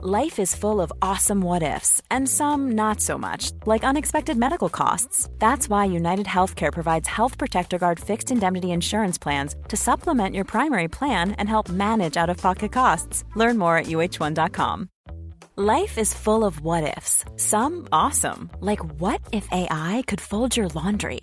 Life is full of awesome what ifs, and some not so much, like unexpected medical costs. That's why United Healthcare provides Health Protector Guard fixed indemnity insurance plans to supplement your primary plan and help manage out of pocket costs. Learn more at uh1.com. Life is full of what ifs, some awesome, like what if AI could fold your laundry?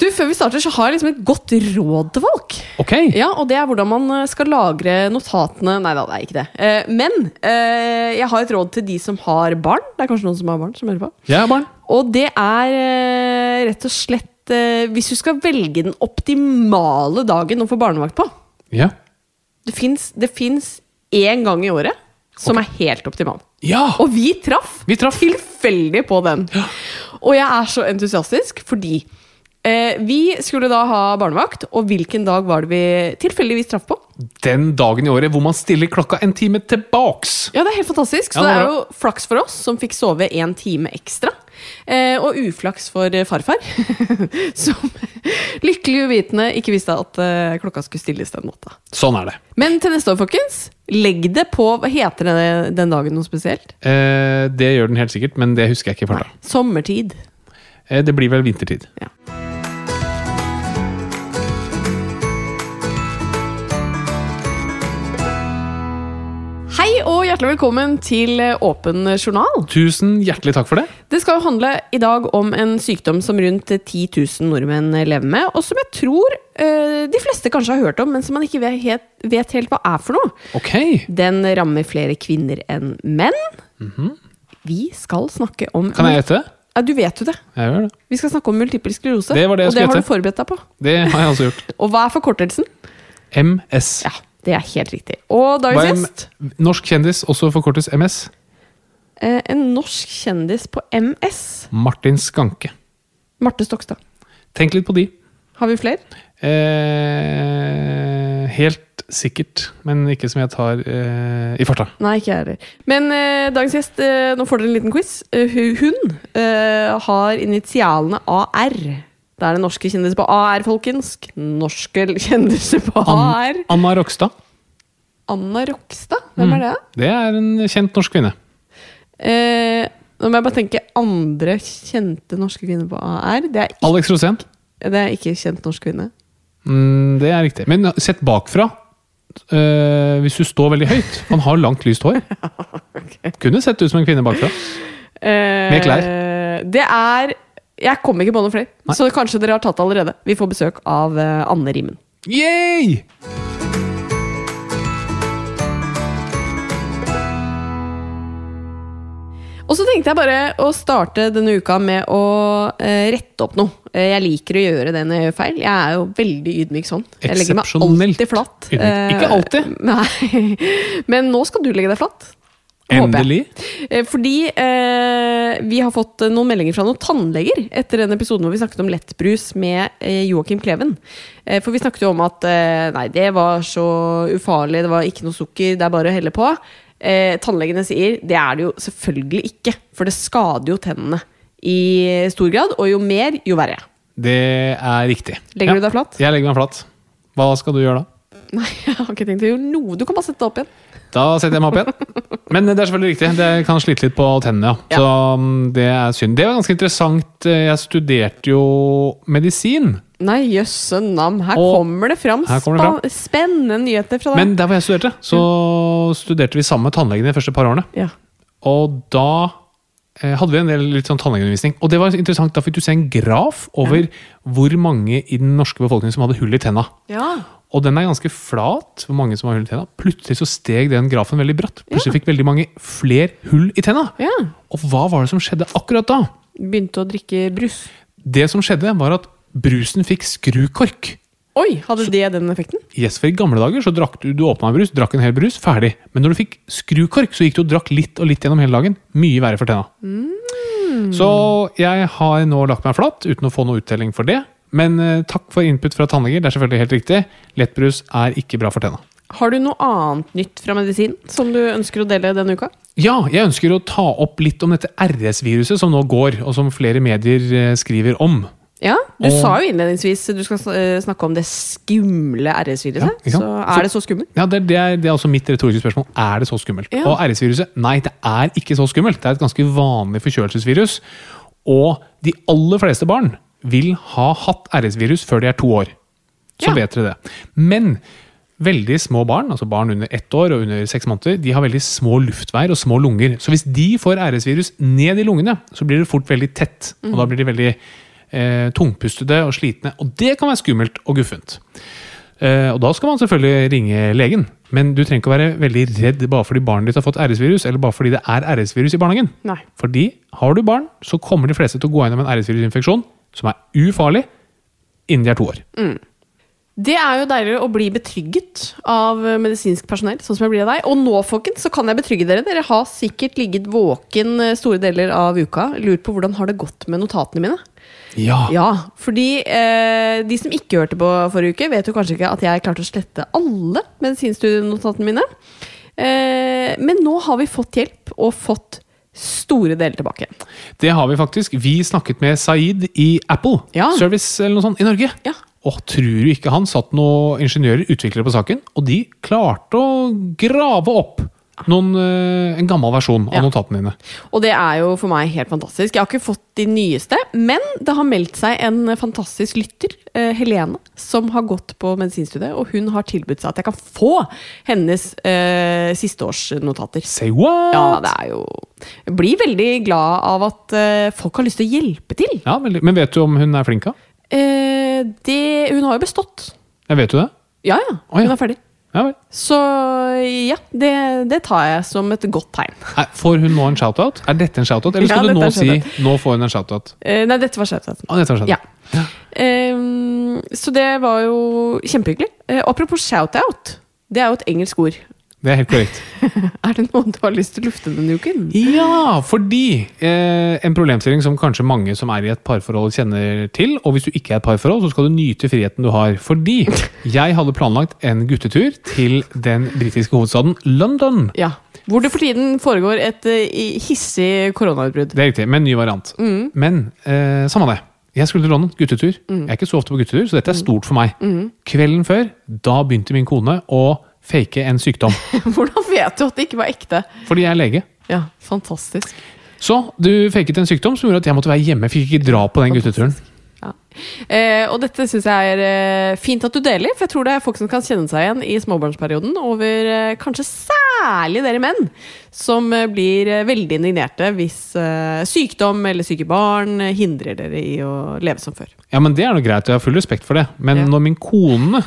Du, Før vi starter, så har jeg liksom et godt råd til folk. Ok. Ja, Og det er hvordan man eh, skal lagre notatene Nei da, det er ikke det. Eh, men eh, jeg har et råd til de som har barn. Det er kanskje noen som har barn som hører på. Jeg er barn. Og det er eh, rett og slett eh, Hvis du skal velge den optimale dagen å få barnevakt på Ja. Det fins én gang i året som er helt optimal. Ja! Og vi traff, Vi traff. tilfeldig på den. Og jeg er så entusiastisk fordi vi skulle da ha barnevakt, og hvilken dag var det vi tilfeldigvis traff på? Den dagen i året hvor man stiller klokka en time tilbaks. Ja, det er helt fantastisk. Så Ja, det er jo flaks for oss som fikk sove en time ekstra. Eh, og uflaks for eh, farfar, som lykkelig uvitende ikke visste at eh, klokka skulle stilles den natta. Sånn er det. Men til neste år, folkens, legg det på Hva heter det den dagen noe spesielt? Eh, det gjør den helt sikkert, men det husker jeg ikke i farta. Sommertid. Eh, det blir vel vintertid. Ja. Hjertelig velkommen til Åpen journal. Tusen hjertelig takk for det. Det skal jo handle i dag om en sykdom som rundt 10 000 nordmenn lever med, og som jeg tror eh, de fleste kanskje har hørt om, men som man ikke vet helt, vet helt hva er for noe. Ok. Den rammer flere kvinner enn menn. Vi skal snakke om. Kan jeg gjette? Ja, du vet jo det. Jeg gjør det. Vi skal snakke om multiple sklerose. Det var det jeg og det har du forberedt deg på. Det har jeg også gjort. Og hva er forkortelsen? MS. Ja, det er helt riktig. Og dagens gjest norsk kjendis, også forkortes MS. eh, en norsk kjendis på MS. Martin Skanke. Marte Stokstad. Tenk litt på de. Har vi flere? Eh, helt sikkert, men ikke som jeg tar eh, i farta. Nei, ikke jeg heller. Men eh, dagens gjest, eh, nå får dere en liten quiz. Eh, hun eh, har initialene AR. Det er det norske kjendiser på AR, folkens. Norske kjendiser på AR. An Anna Rokstad. Anna Rokstad, hvem er det? Det er en kjent norsk kvinne. Eh, nå må jeg bare tenke andre kjente norske kvinner på AR. Det ikke, Alex Rosén. det er ikke kjent norsk kvinne. Mm, det er riktig. Men sett bakfra. eh, hvis du står veldig høyt. Han har langt, lyst hår. Kunne sett ut som en kvinne bakfra. Eh, Med klær? Det er Jeg kom ikke på noen flere, Nei. så kanskje dere har tatt det allerede. Vi får besøk av eh, Anne Rimmen. Yay! Og så tenkte jeg bare å starte denne uka med å eh, rette opp noe. Eh, jeg liker å gjøre det når jeg gjør feil. Jeg er jo veldig ydmyk sånn. Jeg legger meg alltid flatt. ydmyk. Eh, Ikke alltid. Nei. Men nå skal du legge deg flatt. Endelig. Eh, Fordi eh, vi har fått noen meldinger fra noen tannleger etter den episoden hvor vi snakket om lettbrus med eh, Joakim Kleven. Eh, for vi snakket jo om at eh, nei, det var så ufarlig, det var ikke noe sukker, det er bare å helle på. Eh, tannlegene sier det er det jo selvfølgelig ikke, for det skader jo tennene i stor grad, og jo mer, jo verre. Det er riktig. Legger Ja. du deg flatt? Jeg legger meg flatt. Hva skal du gjøre da? Nei, jeg har ikke tenkt å gjøre noe. Du kan bare sette deg opp igjen. Da setter jeg meg opp igjen. Men det er selvfølgelig riktig. Det kan slite litt på tennene, ja. Ja. Så mm, det er synd. Det var ganske interessant. Jeg studerte jo medisin. Nei, jøsse nam. Her Og- kommer det fram, Her kommer det fram. spennende nyheter fra deg. Men der hvor jeg studerte, så studerte vi sammen med tannlegen de første par årene. ja. Og da eh, hadde vi en del litt sånn tannlegeundervisning. Og det var interessant, da fikk du se en graf over hvor mange i den norske befolkningen som hadde hull i tenna. ja. Og den er ganske flat, hvor mange som har hull i tenna. Plutselig så steg den grafen veldig bratt. Plutselig fikk veldig mange flere hull i tenna. ja. Og hva var det som skjedde akkurat da? Begynte å drikke brus. Det som skjedde, var at brusen fikk skrukork. Oi, hadde det den effekten? Yes, for I gamle dager så drakk du, du åpna en brus, drakk en hel brus, ferdig. Men når du fikk skrukork, så gikk du og drakk litt og litt gjennom hele dagen. Mye verre for tenna. Så jeg har nå lagt meg flat uten å få noe uttelling for det. Men eh, takk for input fra tannleger. Det er selvfølgelig helt riktig. Lettbrus er ikke bra for tenna. Har du noe annet nytt fra medisin som du ønsker å dele denne uka? Ja, jeg ønsker å ta opp litt om dette RS-viruset som nå går, og som flere medier eh, skriver om. Ja, Du Og- sa jo innledningsvis du skal eh, snakke om det skumle RS-viruset. Ja, så er det så skummelt? Ja, det, det, er, det er også mitt retoriske spørsmål. Er det så skummelt? Ja. Og RS-viruset? Nei, det er ikke så skummelt. Det er et ganske vanlig forkjølelsesvirus. Og de aller fleste barn vil ha hatt RS-virus før de er to år. Så Ja. vet dere det. Men veldig små barn, altså barn under ett år og under seks måneder, de har veldig små luftveier og små lunger. Så hvis de får RS-virus ned i lungene, så blir det fort veldig tett. Og da blir de veldig eh, tungpustede og slitne. Og det kan være skummelt og guffent. Eh, og da skal man selvfølgelig ringe legen. Men du trenger ikke å være veldig redd bare fordi barnet ditt har fått RS-virus, eller bare fordi det er RS-virus i barnehagen. Nei. Fordi har du barn, så kommer de fleste til å gå gjennom en RS-virusinfeksjon som er ufarlig innen de er to år. Det er jo deilig å bli betrygget av eh, medisinsk personell, sånn som jeg blir av deg. Og nå, folkens, så kan jeg betrygge dere. Dere har sikkert ligget våken eh, store deler av uka. Lurt på hvordan har det gått med notatene mine. Ja. Ja, fordi eh, de som ikke hørte på forrige uke, vet jo kanskje ikke at jeg klarte å slette alle medisinstudienotatene mine. Eh, men nå har vi fått hjelp, og fått store deler tilbake. Det har vi faktisk. Vi snakket med Saeed i Apple Ja. Service eller noe sånt i Norge. Ja. Og tror du ikke han satt noen ingeniører, utviklere på saken, og de klarte å grave opp noen, eh, en gammel versjon av Ja. notatene dine. Og det er jo for meg helt fantastisk. Jeg har ikke fått de nyeste, men det har meldt seg en fantastisk lytter, eh, Helene, som har gått på medisinstudiet, og hun har tilbudt seg at jeg kan få hennes eh, sisteårsnotater. Say what? Ja, det er jo Jeg blir veldig glad av at eh, folk har lyst til å hjelpe til. Ja. Men vet du om hun er flink? da? Eh, det, hun har jo bestått. Ja, vet du det? Ja, ja. Å, ja. Hun er ferdig. Ja vel. Så ja, det, det tar jeg som et godt tegn. Nei, Får hun nå en shoutout? Er dette en shoutout? Eller Ja, skal du nå si nå får hun en shoutout? Eh, nei, dette var shoutouten. Å, dette var shoutout. Ja. Um, så det var jo kjempehyggelig. Uh, apropos shout-out. Det er jo et engelsk ord. Det er helt korrekt. Er det noen du har lyst til å lufte denne uken? Ja, fordi eh, en problemstilling som kanskje mange som er i et parforhold kjenner til, og hvis du ikke er i et parforhold, så skal du nyte friheten du har. Fordi jeg hadde planlagt en guttetur til den britiske hovedstaden London. Ja. Hvor det for tiden foregår et eh, hissig koronautbrudd. Det er riktig, med en ny variant. Men eh, samme det. Jeg skulle til London, guttetur. Jeg er ikke så ofte på guttetur, så dette er stort for meg. Kvelden før, da begynte min kone å fake en sykdom. Hvordan vet du at det ikke var ekte? Fordi jeg er lege. Ja, fantastisk. Så du faket en sykdom som gjorde at jeg måtte være hjemme. Fikk ikke dra på den gutteturen. Eh, og dette syns jeg er eh, fint at du deler, for jeg tror det er folk som kan kjenne seg igjen i småbarnsperioden over eh, kanskje særlig dere menn, som eh, blir eh, veldig indignerte hvis eh, sykdom eller syke barn hindrer dere i å leve som før. Ja, men Det er noe greit, og jeg har full respekt for det. Men Ja. når min kone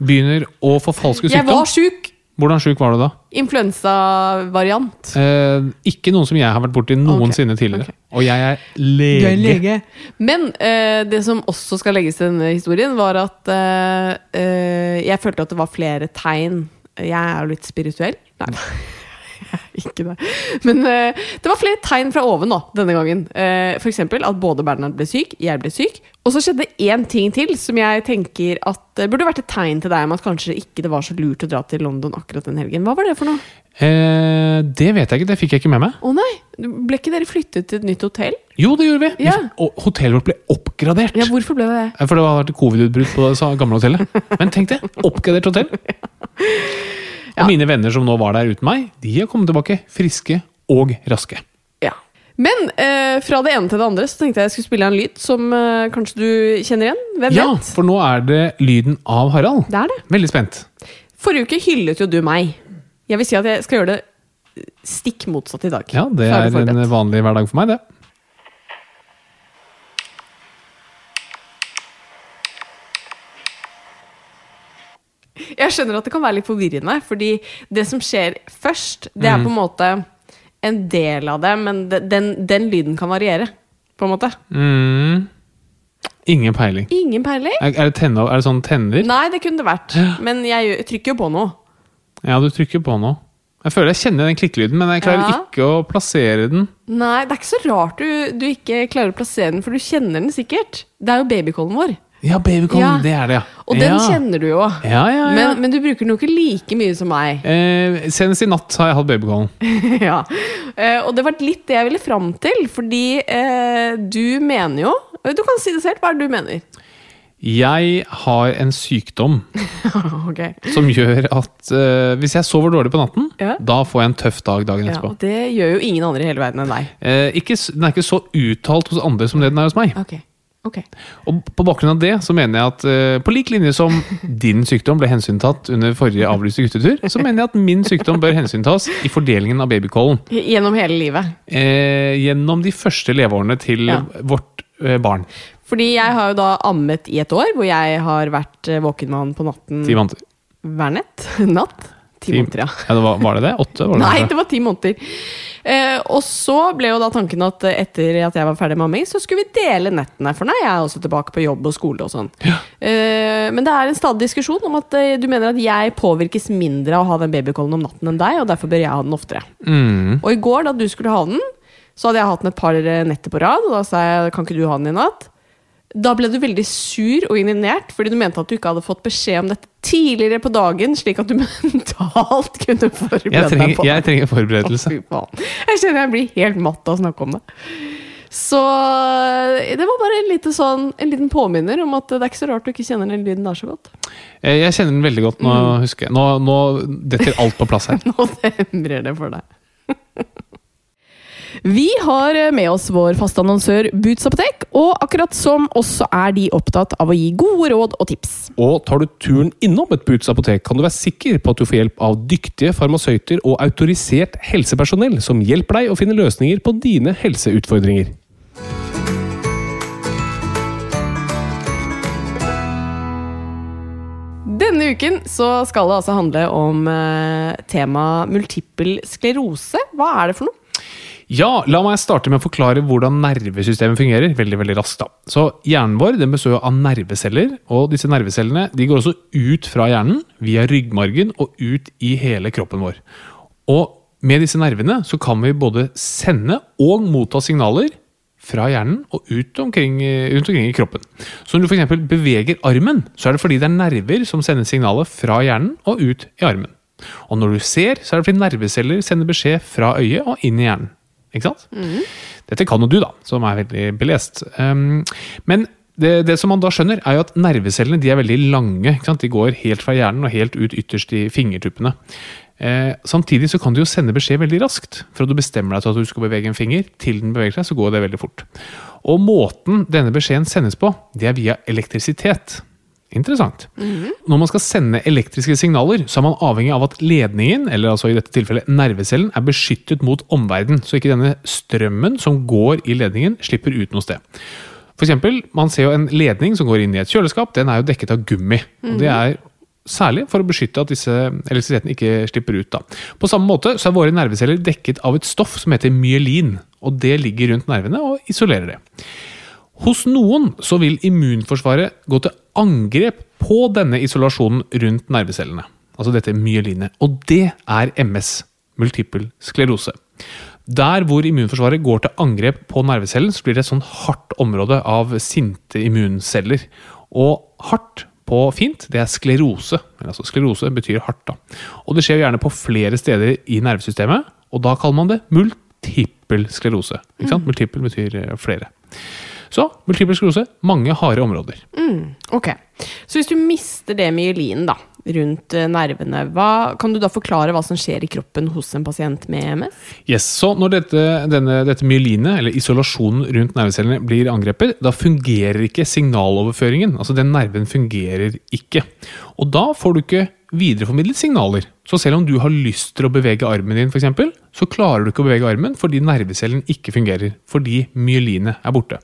begynner å forfalske Jeg sykdom var sjuk! Hvordan sjuk var du da? Influensavariant. Eh, ikke noen som jeg har vært borti noensinne tidligere. Okay. Og jeg er lege. Er lege. Men eh, det som også skal legges til denne historien, var at eh, eh, jeg følte at det var flere tegn. Jeg er jo litt spirituell. Nei, ikke det. Men uh, det var flere tegn fra oven da, denne gangen. Uh, for eksempel at både Bernhard ble syk, jeg ble syk. Og så skjedde én ting til som jeg tenker at uh, burde vært et tegn til deg om at kanskje ikke det var så lurt å dra til London akkurat den helgen. Hva var det for noe? Eh, det vet jeg ikke, det fikk jeg ikke med meg. Å nei! Ble ikke dere flyttet til et nytt hotell? Jo, det gjorde vi! Ja. og hotellet vårt ble oppgradert. Ja, hvorfor ble det det? Eh, For det hadde vært covid-utbrudd på det gamle hotellet. Men tenk det! Oppgradert hotell. Ja. Og mine venner som nå var der uten meg, de har kommet tilbake friske og raske. Ja. Men eh, fra det ene til det andre så tenkte jeg jeg skulle spille en lyd som eh, kanskje du kjenner igjen. Hvem Ja, vet? for nå er det lyden av Harald. Det er det. Veldig spent. Forrige uke hyllet jo du meg. Jeg vil si at jeg skal gjøre det stikk motsatt i dag. Ja, det er en vanlig hverdag for meg, det. Jeg skjønner at det kan være litt forvirrende, fordi det som skjer først, det Mm. er på en måte en del av det, men den, den lyden kan variere. På en måte. Mm. Ingen peiling. Ingen peiling? Er, er, det tenner, er det sånn tenner? Nei, det kunne det vært. Men jeg jeg trykker jo på noe. Ja, du trykker på nå. Jeg føler jeg kjenner den klikkelyden, men jeg klarer Ja. ikke å plassere den. Nei, det er ikke så rart du, du ikke klarer å plassere den, for du kjenner den sikkert. Det er jo babycallen vår. Ja, babycon, Ja. det er det, ja. Og den ja. kjenner du jo. Ja, ja, ja. Men, men du bruker den jo ikke like mye som meg. Eh, senest i natt har jeg hatt babycon. ja. Eh, og det var litt det jeg ville fram til, fordi eh, du mener jo Du kan si det selv. Hva er det du mener? Jeg har en sykdom okay. som gjør at uh, hvis jeg sover dårlig på natten, Ja. da får jeg en tøff dag dagen Ja, etterpå. og det gjør jo ingen andre i hele verden enn deg. Uh, ikke, den er ikke så uttalt hos andre som det den er hos meg. Ok, ok. Og på bakgrunn av det så mener jeg at eh, på lik linje som din sykdom ble hensyntatt under forrige avlyste guttetur, så mener jeg at min sykdom bør hensyntas i fordelingen av babycallen. Gjennom hele livet. Eh, gjennom de første leveårene til Ja. vårt eh, barn. Fordi jeg har jo da ammet i et år, hvor jeg har vært eh, våken med han på natten Ti måneder. hver nett. Natt. Ti måneder, ja. Ja, det var, var det det? Åtte? Var det Nei, det? var ti måneder. Eh, og så ble jo da tanken at etter at jeg var ferdig med amming, så skulle vi dele nettene. For nå er jeg også tilbake på jobb og skole og sånn. Eh, men det er en stadig diskusjon om at eh, du mener at jeg påvirkes mindre av å ha den babycallen om natten enn deg, og derfor bør jeg ha den oftere. Mm. Og i går, da du skulle ha den, så hadde jeg hatt den et par netter på rad, og da sa jeg kan ikke du ha den i natt? Da ble du veldig sur og indignert, fordi du mente at du ikke hadde fått beskjed om dette tidligere på dagen, slik at du mentalt kunne forberede Jeg, deg på det. jeg trenger forberedelse. Jeg kjenner jeg blir helt matt av å snakke om det. Så eh, det var bare en, lite sånn, en liten påminner om at det er ikke så rart du ikke kjenner den lyden der så godt. Eh, Jeg kjenner den veldig godt nå, Mm. husker jeg. Nå, nå detter alt på plass her. Nå demrer det for deg. Vi har med oss vår faste annonsør Boots apotek, og akkurat som også er de opptatt av å gi gode råd og tips. Og tar du turen innom et Boots apotek, kan du være sikker på at du får hjelp av dyktige farmasøyter og autorisert helsepersonell som hjelper deg å finne løsninger på dine helseutfordringer. Denne uken så skal det altså handle om eh, tema multippel sklerose. Hva er det for noe? Ja, la meg starte med å forklare hvordan nervesystemet fungerer. veldig, veldig raskt da. Så Hjernen vår den består av nerveceller, og disse nervecellene de går også ut fra hjernen, via ryggmargen og ut i hele kroppen vår. Og med disse nervene så kan vi både sende og motta signaler fra hjernen og ut omkring, rundt omkring i kroppen. Så når du f.eks. beveger armen, så er det fordi det er nerver som sender signalet fra hjernen og ut i armen. Og når du ser, så er det fordi nerveceller sender beskjed fra øyet og inn i hjernen. Ikke sant? Dette kan jo du, da, som er veldig belest. Um, men det, det som man da skjønner, er jo at nervecellene de er veldig lange. De går helt fra hjernen og helt ut ytterst i fingertuppene. Eh, samtidig så kan du jo sende beskjed veldig raskt. Fra du bestemmer deg til at du skal bevege en finger, til den beveger seg, så går det veldig fort. Og måten denne beskjeden sendes på, det er via elektrisitet. Interessant. Når man skal sende elektriske signaler, så er man avhengig av at ledningen, eller altså i dette tilfellet nervecellen, er beskyttet mot omverdenen, så ikke denne strømmen som går i ledningen, slipper ut noe sted. For eksempel, man ser jo en ledning som går inn i et kjøleskap, den er jo dekket av gummi. Og det er særlig for å beskytte at disse elektrisiteten ikke slipper ut. Da. På samme måte så er våre nerveceller dekket av et stoff som heter myelin, og det ligger rundt nervene og isolerer det. Hos noen så vil immunforsvaret gå til angrep på denne isolasjonen rundt nervecellene. Altså dette myelinet. Og det er MS. Multiple sklerose. Der hvor immunforsvaret går til angrep på nervecellen, så blir det et sånn hardt område av sinte immunceller. Og hardt på fint, det er sklerose. Men altså sklerose betyr hardt, da. Og det skjer gjerne på flere steder i nervesystemet, og da kaller man det multiple sklerose. Ikke sant? Multiple betyr eh, flere. Så multiple sklerose, mange harde områder. Ok, Så hvis du mister det myelin, da, rundt eh, nervene. Hva, kan du da forklare hva som skjer i kroppen hos en pasient med MS? Yes, så Når dette, denne, dette myelinet, eller isolasjonen rundt nervecellene, blir angrepet, da fungerer ikke signaloverføringen. Altså den nerven fungerer ikke. Og da får du ikke videreformidlet signaler. Så selv om du har lyst til å bevege armen din, eksempel, så klarer du ikke å bevege armen fordi nervecellen ikke fungerer. Fordi myelinet er borte.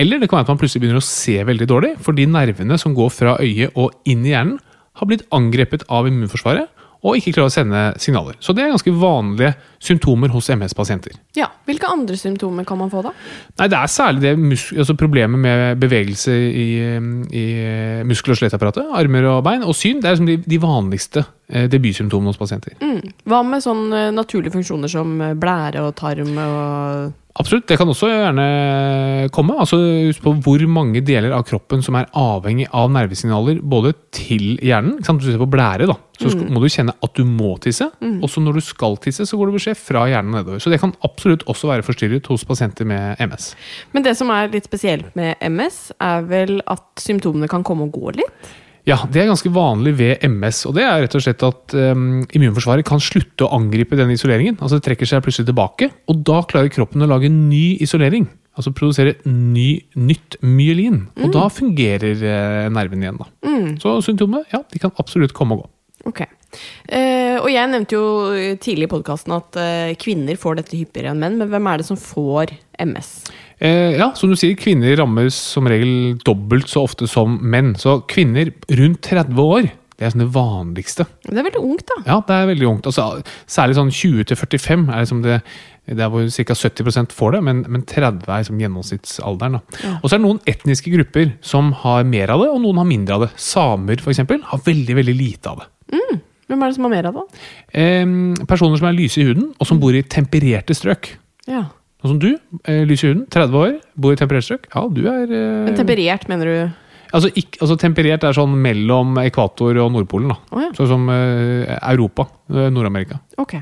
Eller det kan være at man plutselig begynner å se veldig dårlig fordi nervene som går fra øyet og inn i hjernen, har blitt angrepet av immunforsvaret og ikke klarer å sende signaler. Så det er ganske vanlige symptomer hos MS-pasienter. Ja, Hvilke andre symptomer kan man få da? Nei, Det er særlig det altså problemet med bevegelse i, i muskel- og skjelettapparatet, armer og bein, og syn. Det er liksom de, de vanligste eh, debutsymptomene hos pasienter. Mm. Hva med sånne naturlige funksjoner som eh, blære og tarm og Absolutt, det kan også gjerne komme. altså Husk på hvor mange deler av kroppen som er avhengig av nervesignaler både til hjernen. Ikke sant? Du ser på blære, da, så Mm. må du kjenne at du må tisse. Mm. Også når du skal tisse, så går det beskjed fra hjernen nedover. Så det kan absolutt også være forstyrret hos pasienter med MS. Men det som er litt spesielt med MS, er vel at symptomene kan komme og gå litt? Ja, det er ganske vanlig ved MS, og det er rett og slett at um, immunforsvaret kan slutte å angripe denne isoleringen. Altså det trekker seg plutselig tilbake, og da klarer kroppen å lage ny isolering. Altså produsere ny, nytt myelin. Og da fungerer uh, nerven igjen, da. Så symptomene, ja, de kan absolutt komme og gå. Ok. Uh, og jeg nevnte jo tidlig i podkasten at uh, kvinner får dette hyppigere enn menn, men hvem er det som får MS? Eh, ja, som du sier, kvinner rammes som regel dobbelt så ofte som menn. Så kvinner rundt 30 år, det er sånn det vanligste. Det er veldig ungt, da. Ja, det er veldig ungt. Altså, særlig sånn 20 til 45 er liksom det det er hvor ca. 70% får det, men, men 30 er liksom gjennomsnittsalderen. Da. Og så er det noen etniske grupper som har mer av det, og noen har mindre av det. Samer for eksempel, har veldig veldig lite av det. Hvem er det som har mer av det? Eh, personer som er lyse i huden, og som bor i tempererte strøk. Ja. Sånn som du, eh, lys i huden, 30 år, bor i temperert strøk. Ja, du er eh, Men temperert, mener du? altså, ikk- altså Temperert er sånn mellom ekvator og Nordpolen. da. Oh, ja. Sånn som eh, Europa. Nord-Amerika. Ok.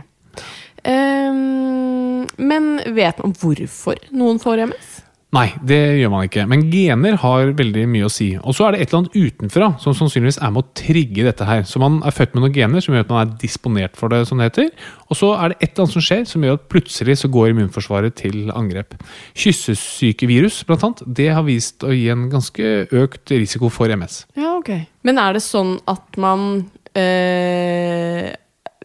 Um, men vet man hvorfor noen får MS? Nei, det gjør man ikke. Men gener har veldig mye å si. Og så er det et eller annet utenfra som sannsynligvis er med å trigge dette her. Så man er født med noen gener som gjør at man er disponert for det, som det heter. Og så er det et eller annet som skjer som gjør at plutselig så går immunforsvaret til angrep. Kyssesykevirus, blant annet, det har vist å gi en ganske økt risiko for MS. Ja, ok. Men er det sånn at man eh,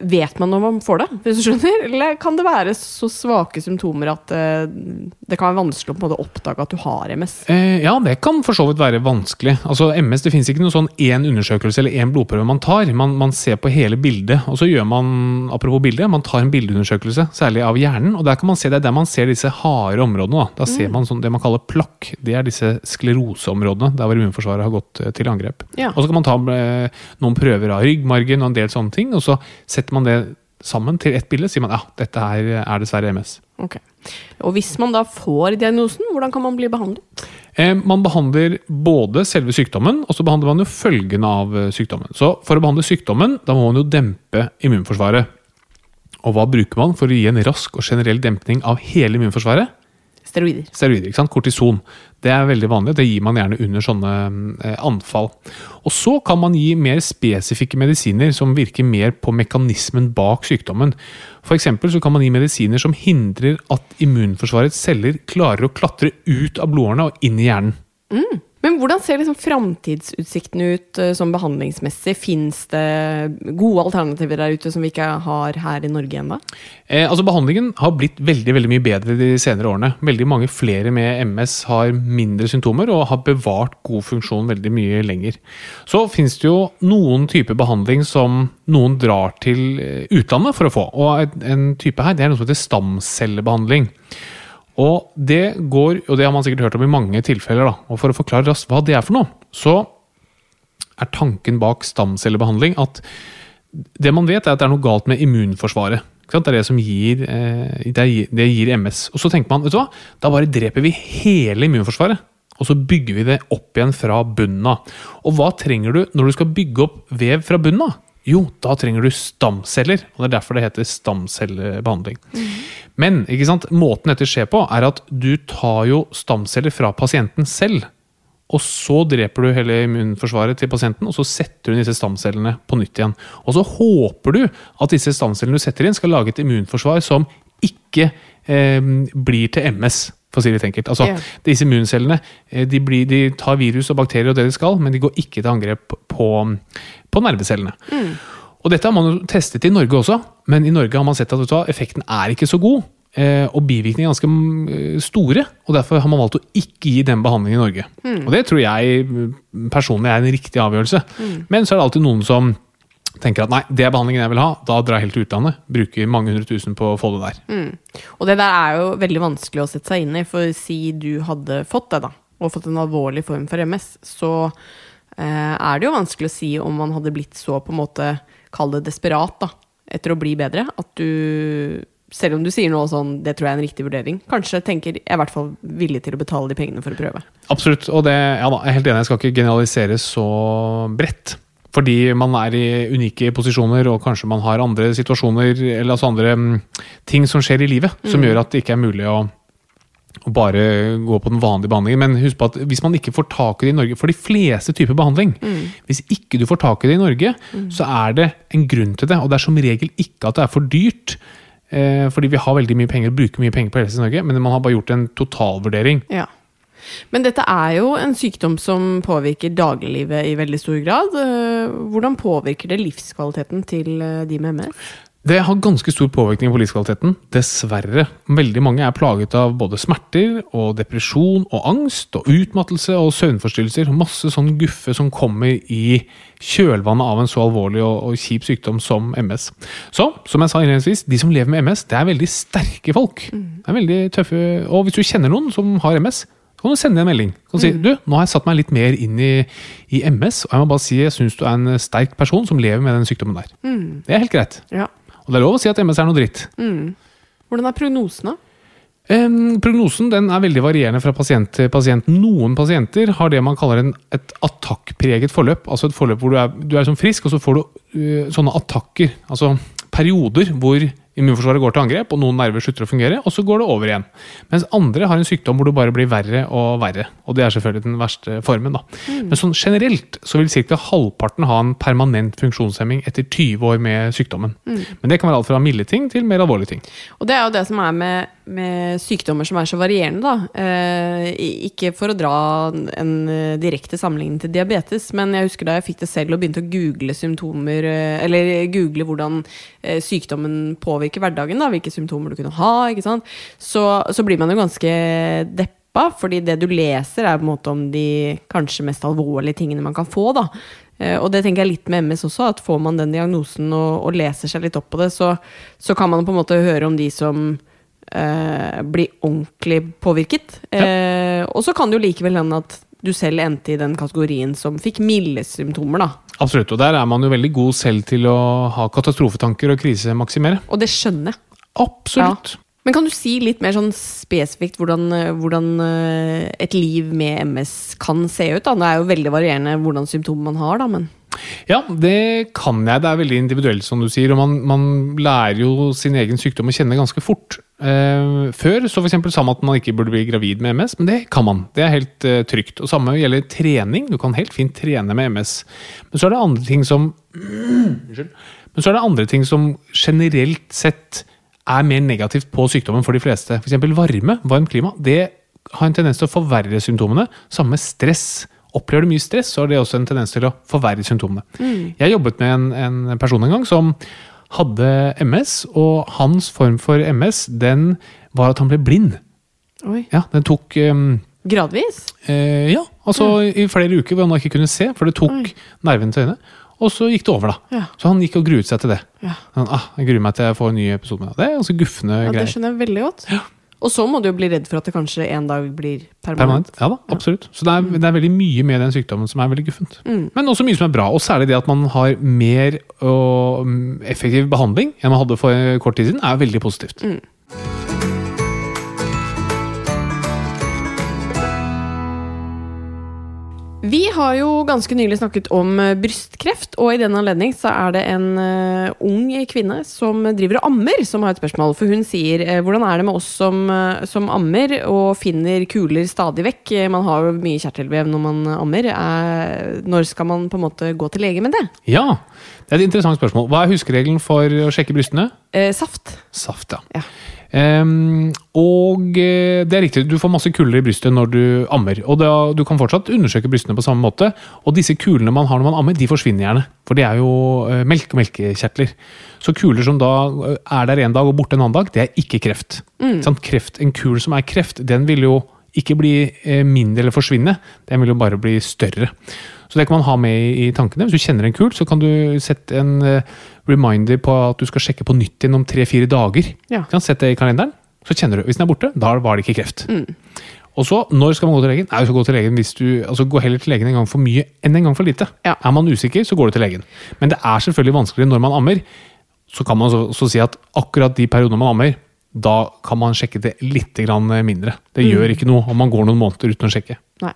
Vet man når man får det, hvis du skjønner? Eller kan det være så svake symptomer at uh, det kan være vanskelig å måte oppdage at du har MS? Eh, ja, det kan for så vidt være vanskelig. Altså MS, Det finnes ikke noen sånn én undersøkelse eller én blodprøve man tar. Man, man ser på hele bildet. Og så gjør man apropos bildet, man tar en bildeundersøkelse, særlig av hjernen. og der kan man se Det er der man ser disse harde områdene. Da, da ser man sånn, det man kaller plakk. Det er disse skleroseområdene, der hvor immunforsvaret har gått eh, til angrep. Ja. Og så kan man ta eh, noen prøver av ryggmargen og en del sånne ting, og så setter man det sammen til ett bilde, sier man ja, dette her er dessverre MS. Ok. Og hvis man da får diagnosen, hvordan kan man bli behandlet? Eh, Man behandler både selve sykdommen, og så behandler man jo følgene av eh, sykdommen. Så for å behandle sykdommen, da må man jo dempe immunforsvaret. Og hva bruker man for å gi en rask og generell dempning av hele immunforsvaret? Steroider. Steroider, ikke sant? Kortison. Det er veldig vanlig. Det gir man gjerne under sånne eh, anfall. Og så kan man gi mer spesifikke medisiner som virker mer på mekanismen bak sykdommen. Eksempel så kan man gi medisiner som hindrer at immunforsvarets celler klarer å klatre ut av blodårene og inn i hjernen. Men hvordan ser liksom framtidsutsiktene ut som sånn behandlingsmessig? Fins det gode alternativer der ute som vi ikke har her i Norge ennå? Eh, altså Behandlingen har blitt veldig veldig mye bedre de senere årene. Veldig mange flere med MS har mindre symptomer og har bevart god funksjon veldig mye lenger. Så finnes det jo noen typer behandling som noen drar til eh, utlandet for å få. Og en type her det er noe som heter stamcellebehandling. Og det går, og det har man sikkert hørt om i mange tilfeller, da. og for å forklare raskt hva det er for noe, så er tanken bak stamcellebehandling at det man vet, er at det er noe galt med immunforsvaret. Det er det som eh, gir, det gir MS. Og så tenker man, vet du hva, da bare dreper vi hele immunforsvaret. Og så bygger vi det opp igjen fra bunnen av. Og hva trenger du når du skal bygge opp vev fra bunnen av? Jo, da trenger du stamceller. Og det er derfor det heter stamcellebehandling. Men ikke sant? måten dette skjer på, er at du tar jo stamceller fra pasienten selv. og så dreper du hele immunforsvaret til pasienten, og så setter du disse stamcellene på nytt igjen. Og så håper du at disse stamcellene du setter inn, skal lage et immunforsvar som ikke eh, blir til MS. For å si det litt enkelt. Altså, yeah. Disse immuncellene eh, de, blir, de tar virus og bakterier og det de skal, men de går ikke til angrep på, på nervecellene. Og dette har man jo testet i Norge også, men i Norge har man sett at hva, effekten er ikke så god. eh, Og bivirkningene er ganske mm, store, og derfor har man valgt å ikke gi den behandlingen i Norge. Og det tror jeg mm, personlig er en riktig avgjørelse. Men så er det alltid noen som tenker at nei, det er behandlingen jeg vil ha, da drar jeg helt til utlandet. Bruker mange hundre tusen på å få det der. Og det der er jo veldig vanskelig å sette seg inn i, for si du hadde fått det, da, og fått en alvorlig form for MS, så eh, er det jo vanskelig å si om man hadde blitt så på en måte, kall det desperat, da, etter å bli bedre, at du selv om du sier noe sånn, det tror jeg er en riktig vurdering, kanskje tenker jeg er i hvert fall villig til å betale de pengene for å prøve. Absolutt. Og det, ja da, jeg er helt enig, jeg skal ikke generalisere så bredt. Fordi man er i unike posisjoner, og kanskje man har andre situasjoner eller altså andre mm, ting som skjer i livet, som gjør at det ikke er mulig å, å bare gå på den vanlige behandlingen. Men husk på at hvis man ikke får tak i det i Norge For de fleste typer behandling, hvis ikke du får tak i det i Norge, så er det en grunn til det. Og det er som regel ikke at det er for dyrt. Eh, fordi vi har veldig mye penger, og bruker mye penger på helse i Norge, men man har bare gjort en totalvurdering. Ja. Men dette er jo en sykdom som påvirker dagliglivet i veldig stor grad. Eh, Hvordan påvirker det livskvaliteten til eh, de med MS? Det har ganske stor påvirkning på livskvaliteten, dessverre. Veldig mange er plaget av både smerter og depresjon og angst og utmattelse og søvnforstyrrelser. Masse sånn guffe som kommer i kjølvannet av en så alvorlig og, og kjip sykdom som MS. Så, som jeg sa innledningsvis, de som lever med MS, det er veldig sterke folk. Det er veldig tøffe, Og hvis du kjenner noen som har MS, kan du sende en melding. Du kan si, du, nå har jeg satt meg litt mer inn i, i MS, og jeg må bare si jeg syns du er en sterk person som lever med den sykdommen der. Det er helt greit. Ja. Og det er lov å si at MS er noe dritt. Hvordan er prognosene? Em, prognosen den er veldig varierende fra pasient til pasient. Noen pasienter har det man kaller en, et attakkpreget forløp. Altså et forløp hvor du er, du er sånn frisk, og så får du uh, sånne attakker. Altså perioder hvor immunforsvaret går til angrep, og noen nerver slutter å fungere, og så går det over igjen. Mens andre har en sykdom hvor det bare blir verre og verre. Og det er selvfølgelig den verste formen. da. Men sånn generelt så vil ca. halvparten ha en permanent funksjonshemming etter 20 år med sykdommen. Men det kan være alt fra milde ting til mer alvorlige ting. Og det er jo det som er med, med sykdommer som er så varierende, da. Eh, ikke for å dra en eh, direkte sammenligning til diabetes, men jeg husker da jeg fikk det selv og begynte å google symptomer, eh, eller google hvordan eh, sykdommen påvirker hverdagen, da, hvilke symptomer du kunne ha, ikke sant? Så, så blir man jo ganske deppa, fordi det du leser er på en måte om de kanskje mest alvorlige tingene man kan få, da. Og det tenker jeg litt med MS også, at får man den diagnosen og, og leser seg litt opp på det, så, så kan man på en måte høre om de som eh, blir ordentlig påvirket. Eh, og så kan det jo likevel hende at du selv endte i den kategorien som fikk milde symptomer, da. Absolutt, og der er man jo veldig god selv til å ha katastrofetanker og krisemaksimere. Og det skjønner jeg. Absolutt. Men kan du si litt mer sånn spesifikt hvordan, eh, hvordan et liv med MS kan se ut? da? Det er jo veldig varierende hvordan symptomer man har, da, men Ja, det kan jeg. Det er veldig individuelt, som du sier. Og man, man lærer jo sin egen sykdom å kjenne ganske fort. Eh, før så eksempel sa man at man ikke burde bli gravid med MS, men det kan man. Det er helt eh, trygt. Og samme gjelder trening. Du kan helt fint trene med MS. Men så er det andre ting som Unnskyld. Men så er det andre ting som generelt sett er mer negativt på sykdommen for de fleste. F.eks. varme, varmt klima. Det har en tendens til å forverre symptomene. Samme med stress. Opplever du mye stress, så har det også en tendens til å forverre symptomene. Jeg jobbet med en, en person en gang som hadde MS, og hans form for MS den var at han ble blind. Oi. Ja, Den tok um, Gradvis? eh, Ja, altså i flere uker hvor han ikke kunne se, for det tok nervene til øynene. Og så gikk det over, da. Ja. Så han gikk og gruet seg til det. Ja. Han, ah, jeg gruer meg til jeg får en ny episode med deg. Det er ganske gufne Ja, det skjønner jeg veldig godt. Og så må du jo bli redd for at det kanskje en dag blir permanent. Permanent? Ja da, absolutt. Så det er, det er veldig mye med den sykdommen som er veldig guffent. Men også mye som er bra, og særlig det at man har mer og mm, effektiv behandling enn man hadde for kort tid siden, er veldig positivt. Vi har jo ganske nylig snakket om eh, brystkreft, og i den anledning så er det en uh, ung kvinne som driver og ammer, som har et spørsmål. For hun sier uh, hvordan er det med oss som, uh, som ammer og finner kuler stadig vekk? Man har jo mye kjertelvev når man ammer. Når skal man på en måte gå til lege med det? Ja, det er et interessant spørsmål. Hva er huskeregelen for å sjekke brystene? Saft. Saft, ja. Ja. Ehm, og eh, det er riktig, du får masse kuler i brystet når du ammer. Og da, du kan fortsatt undersøke brystene på samme måte. Og disse kulene man har når man ammer, de forsvinner gjerne. For det er jo eh, melk og melkekjertler. Så kuler som da eh, er der en dag og borte en annen dag, det er ikke kreft. Sant? kreft. En kul som er kreft, den vil jo ikke bli mindre eller forsvinne, den vil jo bare bli større. Så det kan man ha med i, tankene. Hvis du kjenner en kul, så kan du sette en eh, reminder på at du skal sjekke på nytt igjen om tre-fire dager. Ja. Du kan sette det i kalenderen, så kjenner du. Hvis den er borte, da var det ikke kreft. Og så, når skal man gå til legen? Nei, du skal gå til legen hvis du, altså Gå heller til legen en gang for mye enn en gang for lite. Ja. Er man usikker, så går du til legen. Men det er selvfølgelig vanskeligere når man ammer. Så kan man også si at akkurat de periodene man ammer, da kan man sjekke det litt mindre. Det gjør ikke noe om man går noen måneder uten å sjekke. Nei.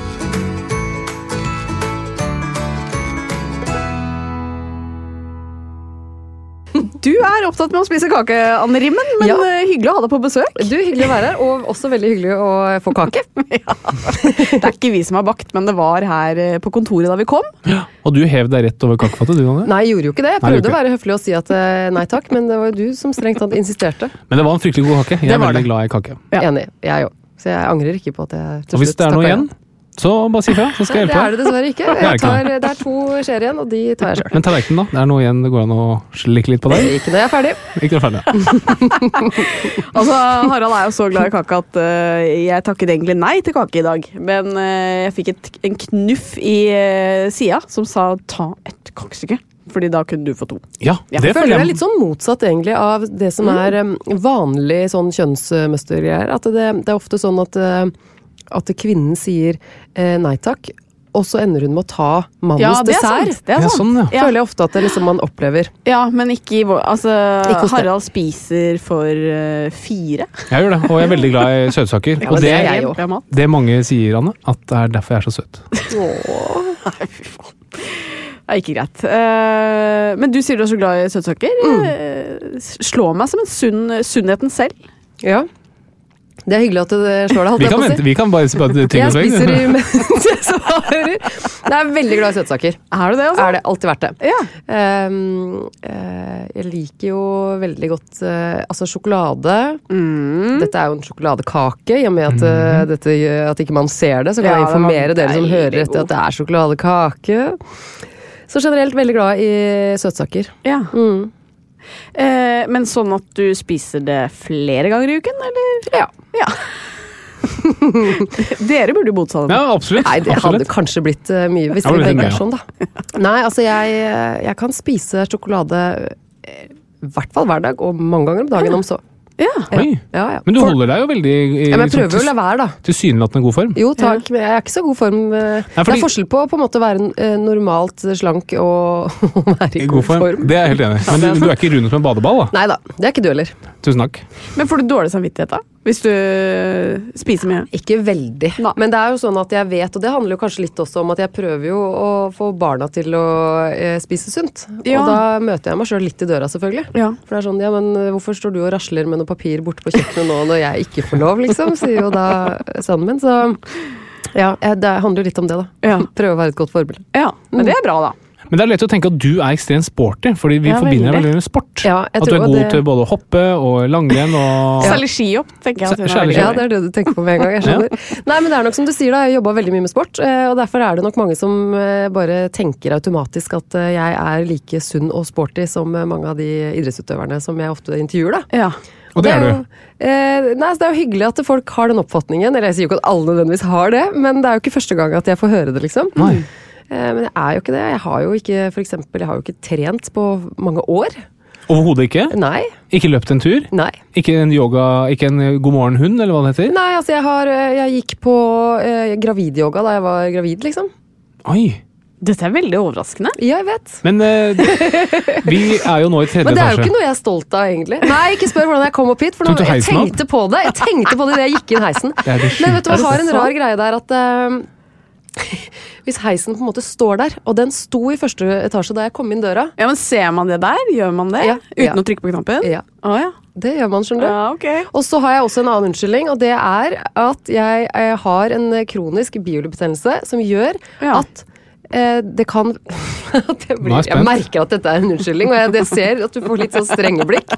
Du er opptatt med å spise kake, Anne Rimmen, men Ja. eh, hyggelig å ha deg på besøk. Du, Hyggelig å være her, og også veldig hyggelig å få kake. Ja. Det er ikke vi som har bakt, men det var her eh, på kontoret da vi kom. Og du hev deg rett over kakefattet, du, Anne? Nei, jeg gjorde jo ikke det. Jeg prøvde nei, å være høflig og si at eh, nei takk, men det var jo du som strengt tatt insisterte. Men det var en fryktelig god kake. Jeg er veldig det. glad i kake. Ja. Enig. Jeg òg. Så jeg angrer ikke på at jeg til Og hvis slutt det er noe igjen, ja. Så bare si fra, så skal jeg hjelpe. Det er det dessverre ikke. er Jeg tar, det er to skjeer igjen, og de tar jeg sjøl. Men tallerkenen, da? Det er noe igjen det går an å slikke litt på der? Ikke når jeg er ferdig. Ikke er ferdig. Altså, Harald er jo så glad i kake at uh, jeg takket egentlig nei til kake i dag. Men uh, jeg fikk et, en knuff i uh, sida som sa ta et kakestykke. Fordi da kunne du få to. Ja, det Jeg føler jeg er litt sånn motsatt egentlig av det som er um, vanlig sånn kjønnsmønstergreier. At det, det er ofte sånn at, uh, at kvinnen sier eh, nei takk, og så ender hun med å ta mannens Ja, er dessert. sant. Det er Ja, sånn, ja. Ja. Føler jeg ofte at det liksom man opplever. Ja, men ikke i vår Altså, Ikke. Harald spiser for uh, fire. Jeg gjør det, og jeg er veldig glad i søtsaker. Ja, og det det, er det mange sier, Anne, at det er derfor jeg er så søt. Nei, fy faen. Det er ikke greit. Eh, men du sier du er så glad i søtsaker. Mm. Eh, slår meg som en sunn, sunnheten selv. Ja. Det er hyggelig at det slår deg, Vi kan vente, vi kan bare spise tygge Jeg spiser i mens jeg svarer. Jeg er veldig glad i søtsaker. Er du det, altså? Er det alltid vært det. Ja. Um, uh, jeg liker jo veldig godt uh, altså sjokolade. Mm. Dette er jo en sjokoladekake, i og med at, eh, dette, at ikke man ser det. Så kan Ja, jeg informere dere som hører etter at det er sjokoladekake. Så generelt veldig glad i søtsaker. ja. Mm. Eh, men sånn at du spiser det flere ganger i uken, eller? Ja. Ja. Dere burde jo bodd sammen. Ja, absolutt. Nei, det absolutt. hadde kanskje blitt eh, mye hvis vi begge er sånn, da. Nei, altså jeg, jeg kan spise sjokolade eh, i hvert fall hver dag, og mange ganger om dagen om så. Ja. Oi. Ja, ja. Men du For- holder deg jo veldig i ja, men jeg sånn prøver å la være, da. tilsynelatende god form. Jo takk, men jeg er ikke så god form. eh. Det er forskjell på på en måte å være eh, normalt slank og å være I god form. Det er jeg helt enig i. Men du, du er ikke rund som en badeball, da. Nei da, det er ikke du heller. Tusen takk. Men får du dårlig samvittighet da? Hvis du spiser mye? Ikke veldig. Nei. Men det er jo sånn at jeg vet, og det handler jo kanskje litt også om at jeg prøver jo å få barna til å eh, spise sunt. Ja. Og da møter jeg meg sjøl litt i døra, selvfølgelig. Ja. For det er sånn, ja, men eh, hvorfor står du og rasler med noe papir borte på kjøkkenet nå når jeg ikke får lov, liksom? Sier jo da sønnen min. Så ja, det handler jo litt om det, da. Ja. Prøve å være et godt forbilde. ja. Men det er bra, da. Men det er lett å tenke at du er ekstremt sporty, fordi vi Ja, forbinder deg veldig. med sport. Ja, at du er god det- til både å hoppe og langrenn og Særlig skihopp, tenker jeg. At er Ja, det er det du tenker på med en gang. jeg skjønner. Nei, men det er nok som du sier, da. Jeg jobba veldig mye med sport. eh, Og derfor er det nok mange som eh, bare tenker automatisk at eh, jeg er like sunn og sporty som mange av de idrettsutøverne som jeg ofte intervjuer, da. Ja. Og det er du. eh, nei, så det er jo hyggelig at folk har den oppfatningen. Eller jeg sier jo ikke at alle nødvendigvis har det, men det er jo ikke første gang at jeg får høre det, liksom. Nei. Eh, men jeg er jo ikke det. Jeg har jo ikke, for eksempel, jeg har jo ikke trent på mange år. Overhodet ikke? Nei. Ikke løpt en tur? Nei. Ikke en yoga, ikke en god morgen-hund, eller hva det heter? Nei, altså jeg har eh, Jeg gikk på eh, gravidyoga da jeg var gravid, liksom. Oi! Dette er veldig overraskende. Ja, jeg vet. Men eh, vi er jo nå i tredje etasje. Men det er jo ikke noe jeg er stolt av, egentlig. Nei, ikke spør hvordan jeg kom opp hit, for nå, jeg tenkte på det Jeg tenkte på det idet jeg gikk inn heisen. Det er det Men vet du hva, jeg har en rar greie der at eh, Hvis heisen på en måte står der, og den sto i første etasje da jeg kom inn døra Ja, men Ser man det der? Gjør man det? Ja, Uten ja. å trykke på knappen? Ja, Å ja. det gjør man, skjønner du. ja. okay. Og så har jeg også en annen unnskyldning, og det er at jeg, jeg har en kronisk biolubetennelse som gjør at det kan jeg, blir, jeg merker at dette er en unnskyldning, og jeg, jeg ser at du får litt sånn strenge blikk.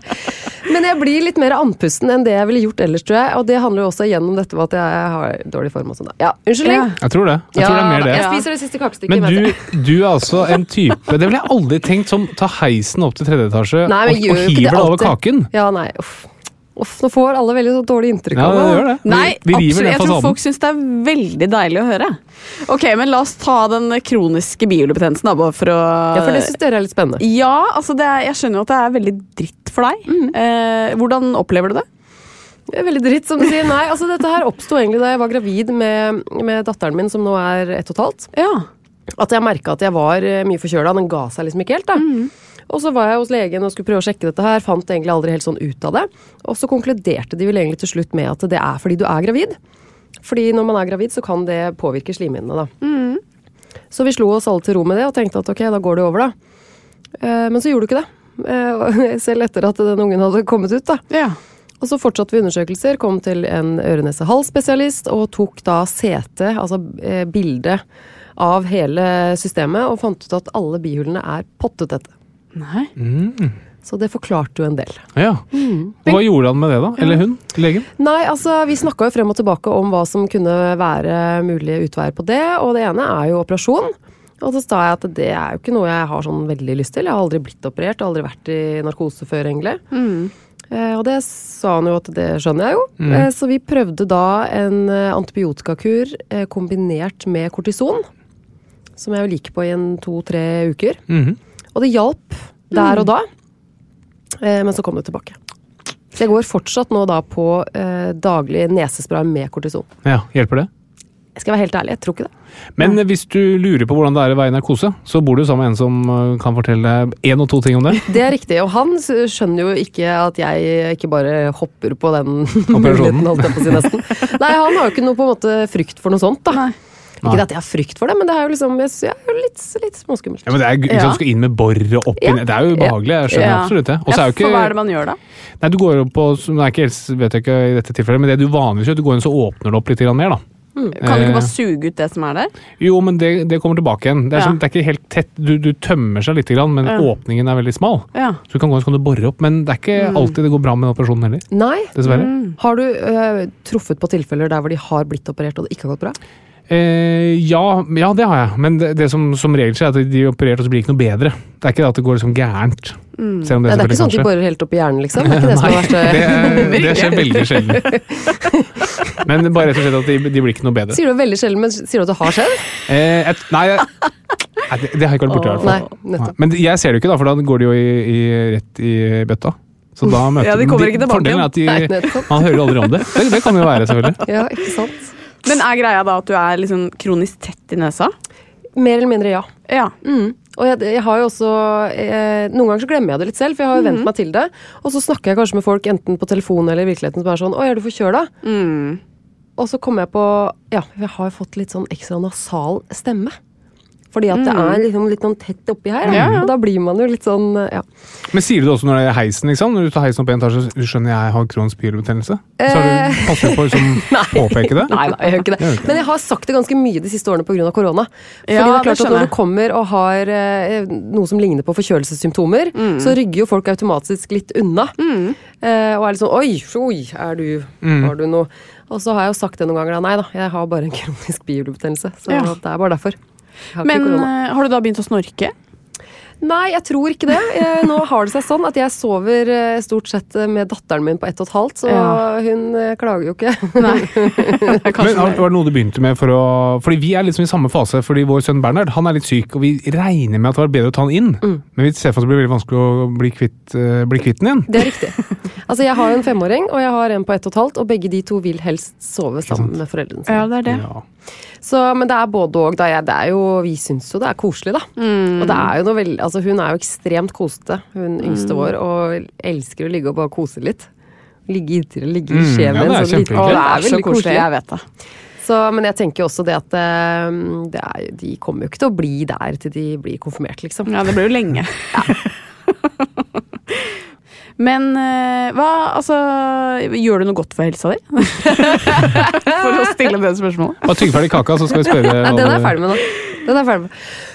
Men jeg blir litt mer andpusten enn det jeg ville gjort ellers, tror jeg. Og det handler jo også igjennom dette med at jeg har dårlig form og sånn. Ja, unnskyldning. Ja. Jeg tror det. Jeg tror det er mer det. Jeg spiser det siste kakestykket. Men du, du er altså en type Det ville jeg aldri tenkt som ta heisen opp til tredje etasje Nei, og, og hiver det over kaken. Ja, nei, uff. Uff, nå får alle veldig så dårlig inntrykk Ja, av det meg. gjør det. Nei, vi vi absolutt. Jeg tror folk syns det er veldig deilig å høre. Ok, men la oss ta den kroniske bihulebetennelsen. for å Ja, for det syns dere er litt spennende. Ja, altså det er, jeg skjønner jo at det er veldig dritt for deg. Mm. Eh, hvordan opplever du det? Det er veldig dritt, som du sier. Nei, altså dette her oppsto egentlig da jeg var gravid med, med datteren min, som nå er ett og et halvt. Ja. At jeg merka at jeg var eh, mye forkjøla. Den ga seg liksom ikke helt, da. Og så var jeg hos legen og skulle prøve å sjekke dette her, fant egentlig aldri helt sånn ut av det. Og så konkluderte de vel egentlig til slutt med at det er fordi du er gravid. Fordi når man er gravid, så kan det påvirke slimhinnene, da. Så vi slo oss alle til ro med det og tenkte at ok, da går det over, da. Eh, Men så gjorde du ikke det. Eh, Selv etter at den ungen hadde kommet ut, da. ja. Og så fortsatte vi undersøkelser, kom til en øre-nese-hals-spesialist og tok da CT, altså eh, bilde av hele systemet, og fant ut at alle bihullene er pottetette. Nei. Så det forklarte jo en del. Ja. Og Hva gjorde han med det, da? Eller hun? Legen? Nei, altså vi snakka jo frem og tilbake om hva som kunne være mulige utveier på det, og det ene er jo operasjon. Og så sa jeg at det er jo ikke noe jeg har sånn veldig lyst til. Jeg har aldri blitt operert, jeg har aldri vært i narkose før, egentlig. Eh, og det sa han jo at det skjønner jeg jo. Eh, så vi prøvde da en eh, antibiotikakur eh, kombinert med kortison. Som jeg jo liker på i en to-tre uker. Mhm. Og det hjalp der og da. Eh, men så kom det tilbake. Så jeg går fortsatt nå da på eh, daglig nesespray med kortison. Ja, Hjelper det? Jeg skal være helt ærlig, jeg tror ikke det. Men hvis du lurer på hvordan det er å være i narkose, så bor du sammen med en som uh, kan fortelle én og to ting om det. Det er riktig, og han skjønner jo ikke at jeg ikke bare hopper på den Operasjonen. muligheten, holdt jeg på å si nesten. Nei, han har jo ikke noe på en måte frykt for noe sånt, da. Nei. Ikke det at jeg har frykt for det, men det er jo liksom jeg, jeg er jo litt, litt småskummelt. Ja, men det er Hvis Ja. Du skal inn med bor og opp inn. Ja. Det er jo ubehagelig. Jeg skjønner Ja. absolutt det. Og så Ja, er ikke, For hva er det man gjør da? Nei, du går jo på som- Nei, ikke vet jeg ikke i dette tilfellet, men det du vanligvis gjør, du går inn så åpner det opp litt mer, da. Kan du ikke Eh. bare suge ut det som er der? Jo, men det, det kommer tilbake igjen. Det er, Ja. som, det er ikke helt tett. Du, du tømmer seg litt, men Ja. åpningen er veldig smal. Ja. Så du kan gå inn så kan du bore opp, men det er ikke Mm. alltid det går bra med den operasjonen heller. Nei. Dessverre. Har du uh, truffet på tilfeller der hvor de har blitt operert og det ikke har gått bra? Eh, ja, ja, det har jeg. Men det, det som som regel skjer, er at de opererte, og så blir det ikke noe bedre. Det er ikke det at det går liksom gærent. Mm. Selv om Det det, er ikke sånn at de borer helt opp i hjernen, liksom? Det er ikke det som er verste det, det skjer veldig sjelden. Men bare rett og slett at de, de blir ikke noe bedre. Sier du veldig sjelden, men sier du at det har skjedd? Eh, et, nei, jeg- nei, det, det har ikke vært borti i hvert fall. Nei, Men jeg ser det jo ikke, da, for da går de jo i, i, rett i bøtta. Så da møter Ja, de kommer ikke tilbake Fordelen er at de, Nei, man hører aldri om det. det. Det kan jo være, selvfølgelig. Ja, ikke sant? Men er greia da at du er liksom kronisk tett i nesa? Mer eller mindre ja. Ja. Mm. Og jeg, jeg har jo også eh, Noen ganger så glemmer jeg det litt selv, for jeg har jo mm. vent meg til det. Og så snakker jeg kanskje med folk enten på telefon eller i virkeligheten som er sånn 'Å, er du forkjøla?' Mm. Og så kommer jeg på Ja, jeg har jo fått litt sånn ekstra nasal stemme. Fordi at det er liksom litt sånn tett oppi her. Da. Mm. Ja, ja. Og da blir man jo litt sånn ja. Men sier du det også når det er heisen? sant? Når du tar heisen opp en etasje, så skjønner jeg har kronisk bihulebetennelse? Så har Eh. du passer du på å liksom, påpeke det? Nei, nei, jeg gjør ikke Det ikke Men jeg har sagt det ganske mye de siste årene pga. korona. Fordi Ja, det er det klart at Når du kommer og har eh, noe som ligner på forkjølelsessymptomer, Mm. så rygger jo folk automatisk litt unna. Eh, og er litt sånn Oi, oi, er du Mm. Har du noe Og så har jeg jo sagt det noen ganger da. Nei da, jeg har bare en kronisk bihulebetennelse. Så Ja. det er bare derfor. Men eh, har du da begynt å snorke? Nei, jeg tror ikke det. Jeg, nå har det seg sånn at jeg sover eh, stort sett eh, med datteren min på ett og et halvt, så Ja. hun klager jo ikke. Nei. Men Var det noe du begynte med for å Fordi vi er liksom i samme fase, fordi vår sønn Bernhard han er litt syk, og vi regner med at det var bedre å ta han inn. Mm. Men vi ser for oss at det blir veldig vanskelig å bli kvitt, bli kvitt den igjen. Det er riktig. Altså, jeg har en femåring, og jeg har en på ett og et halvt, og begge de to vil helst sove sammen med foreldrene sine. Ja, det er det. Ja. Så, men det er både og. Da. Jeg, det er jo, vi syns jo det er koselig, da. Mm. Og det er jo noe veldig, altså, hun er jo ekstremt kosete, hun yngste vår, og elsker å ligge og bare kose litt. Ligge inntil og ligge i Mm, ja, det er litt- Å, det er veldig koselig. Jeg vet det. Så, men jeg tenker jo også det at eh, det er, de kommer jo ikke til å bli der til de blir konfirmert, liksom. Ja, det blir jo lenge. Men eh, hva Altså, gjør du noe godt for helsa di? for å stille det spørsmålet. Bare tygg ferdig kaka, så skal vi spørre. Nei, den er jeg ferdig med nå. Den er ferdig med.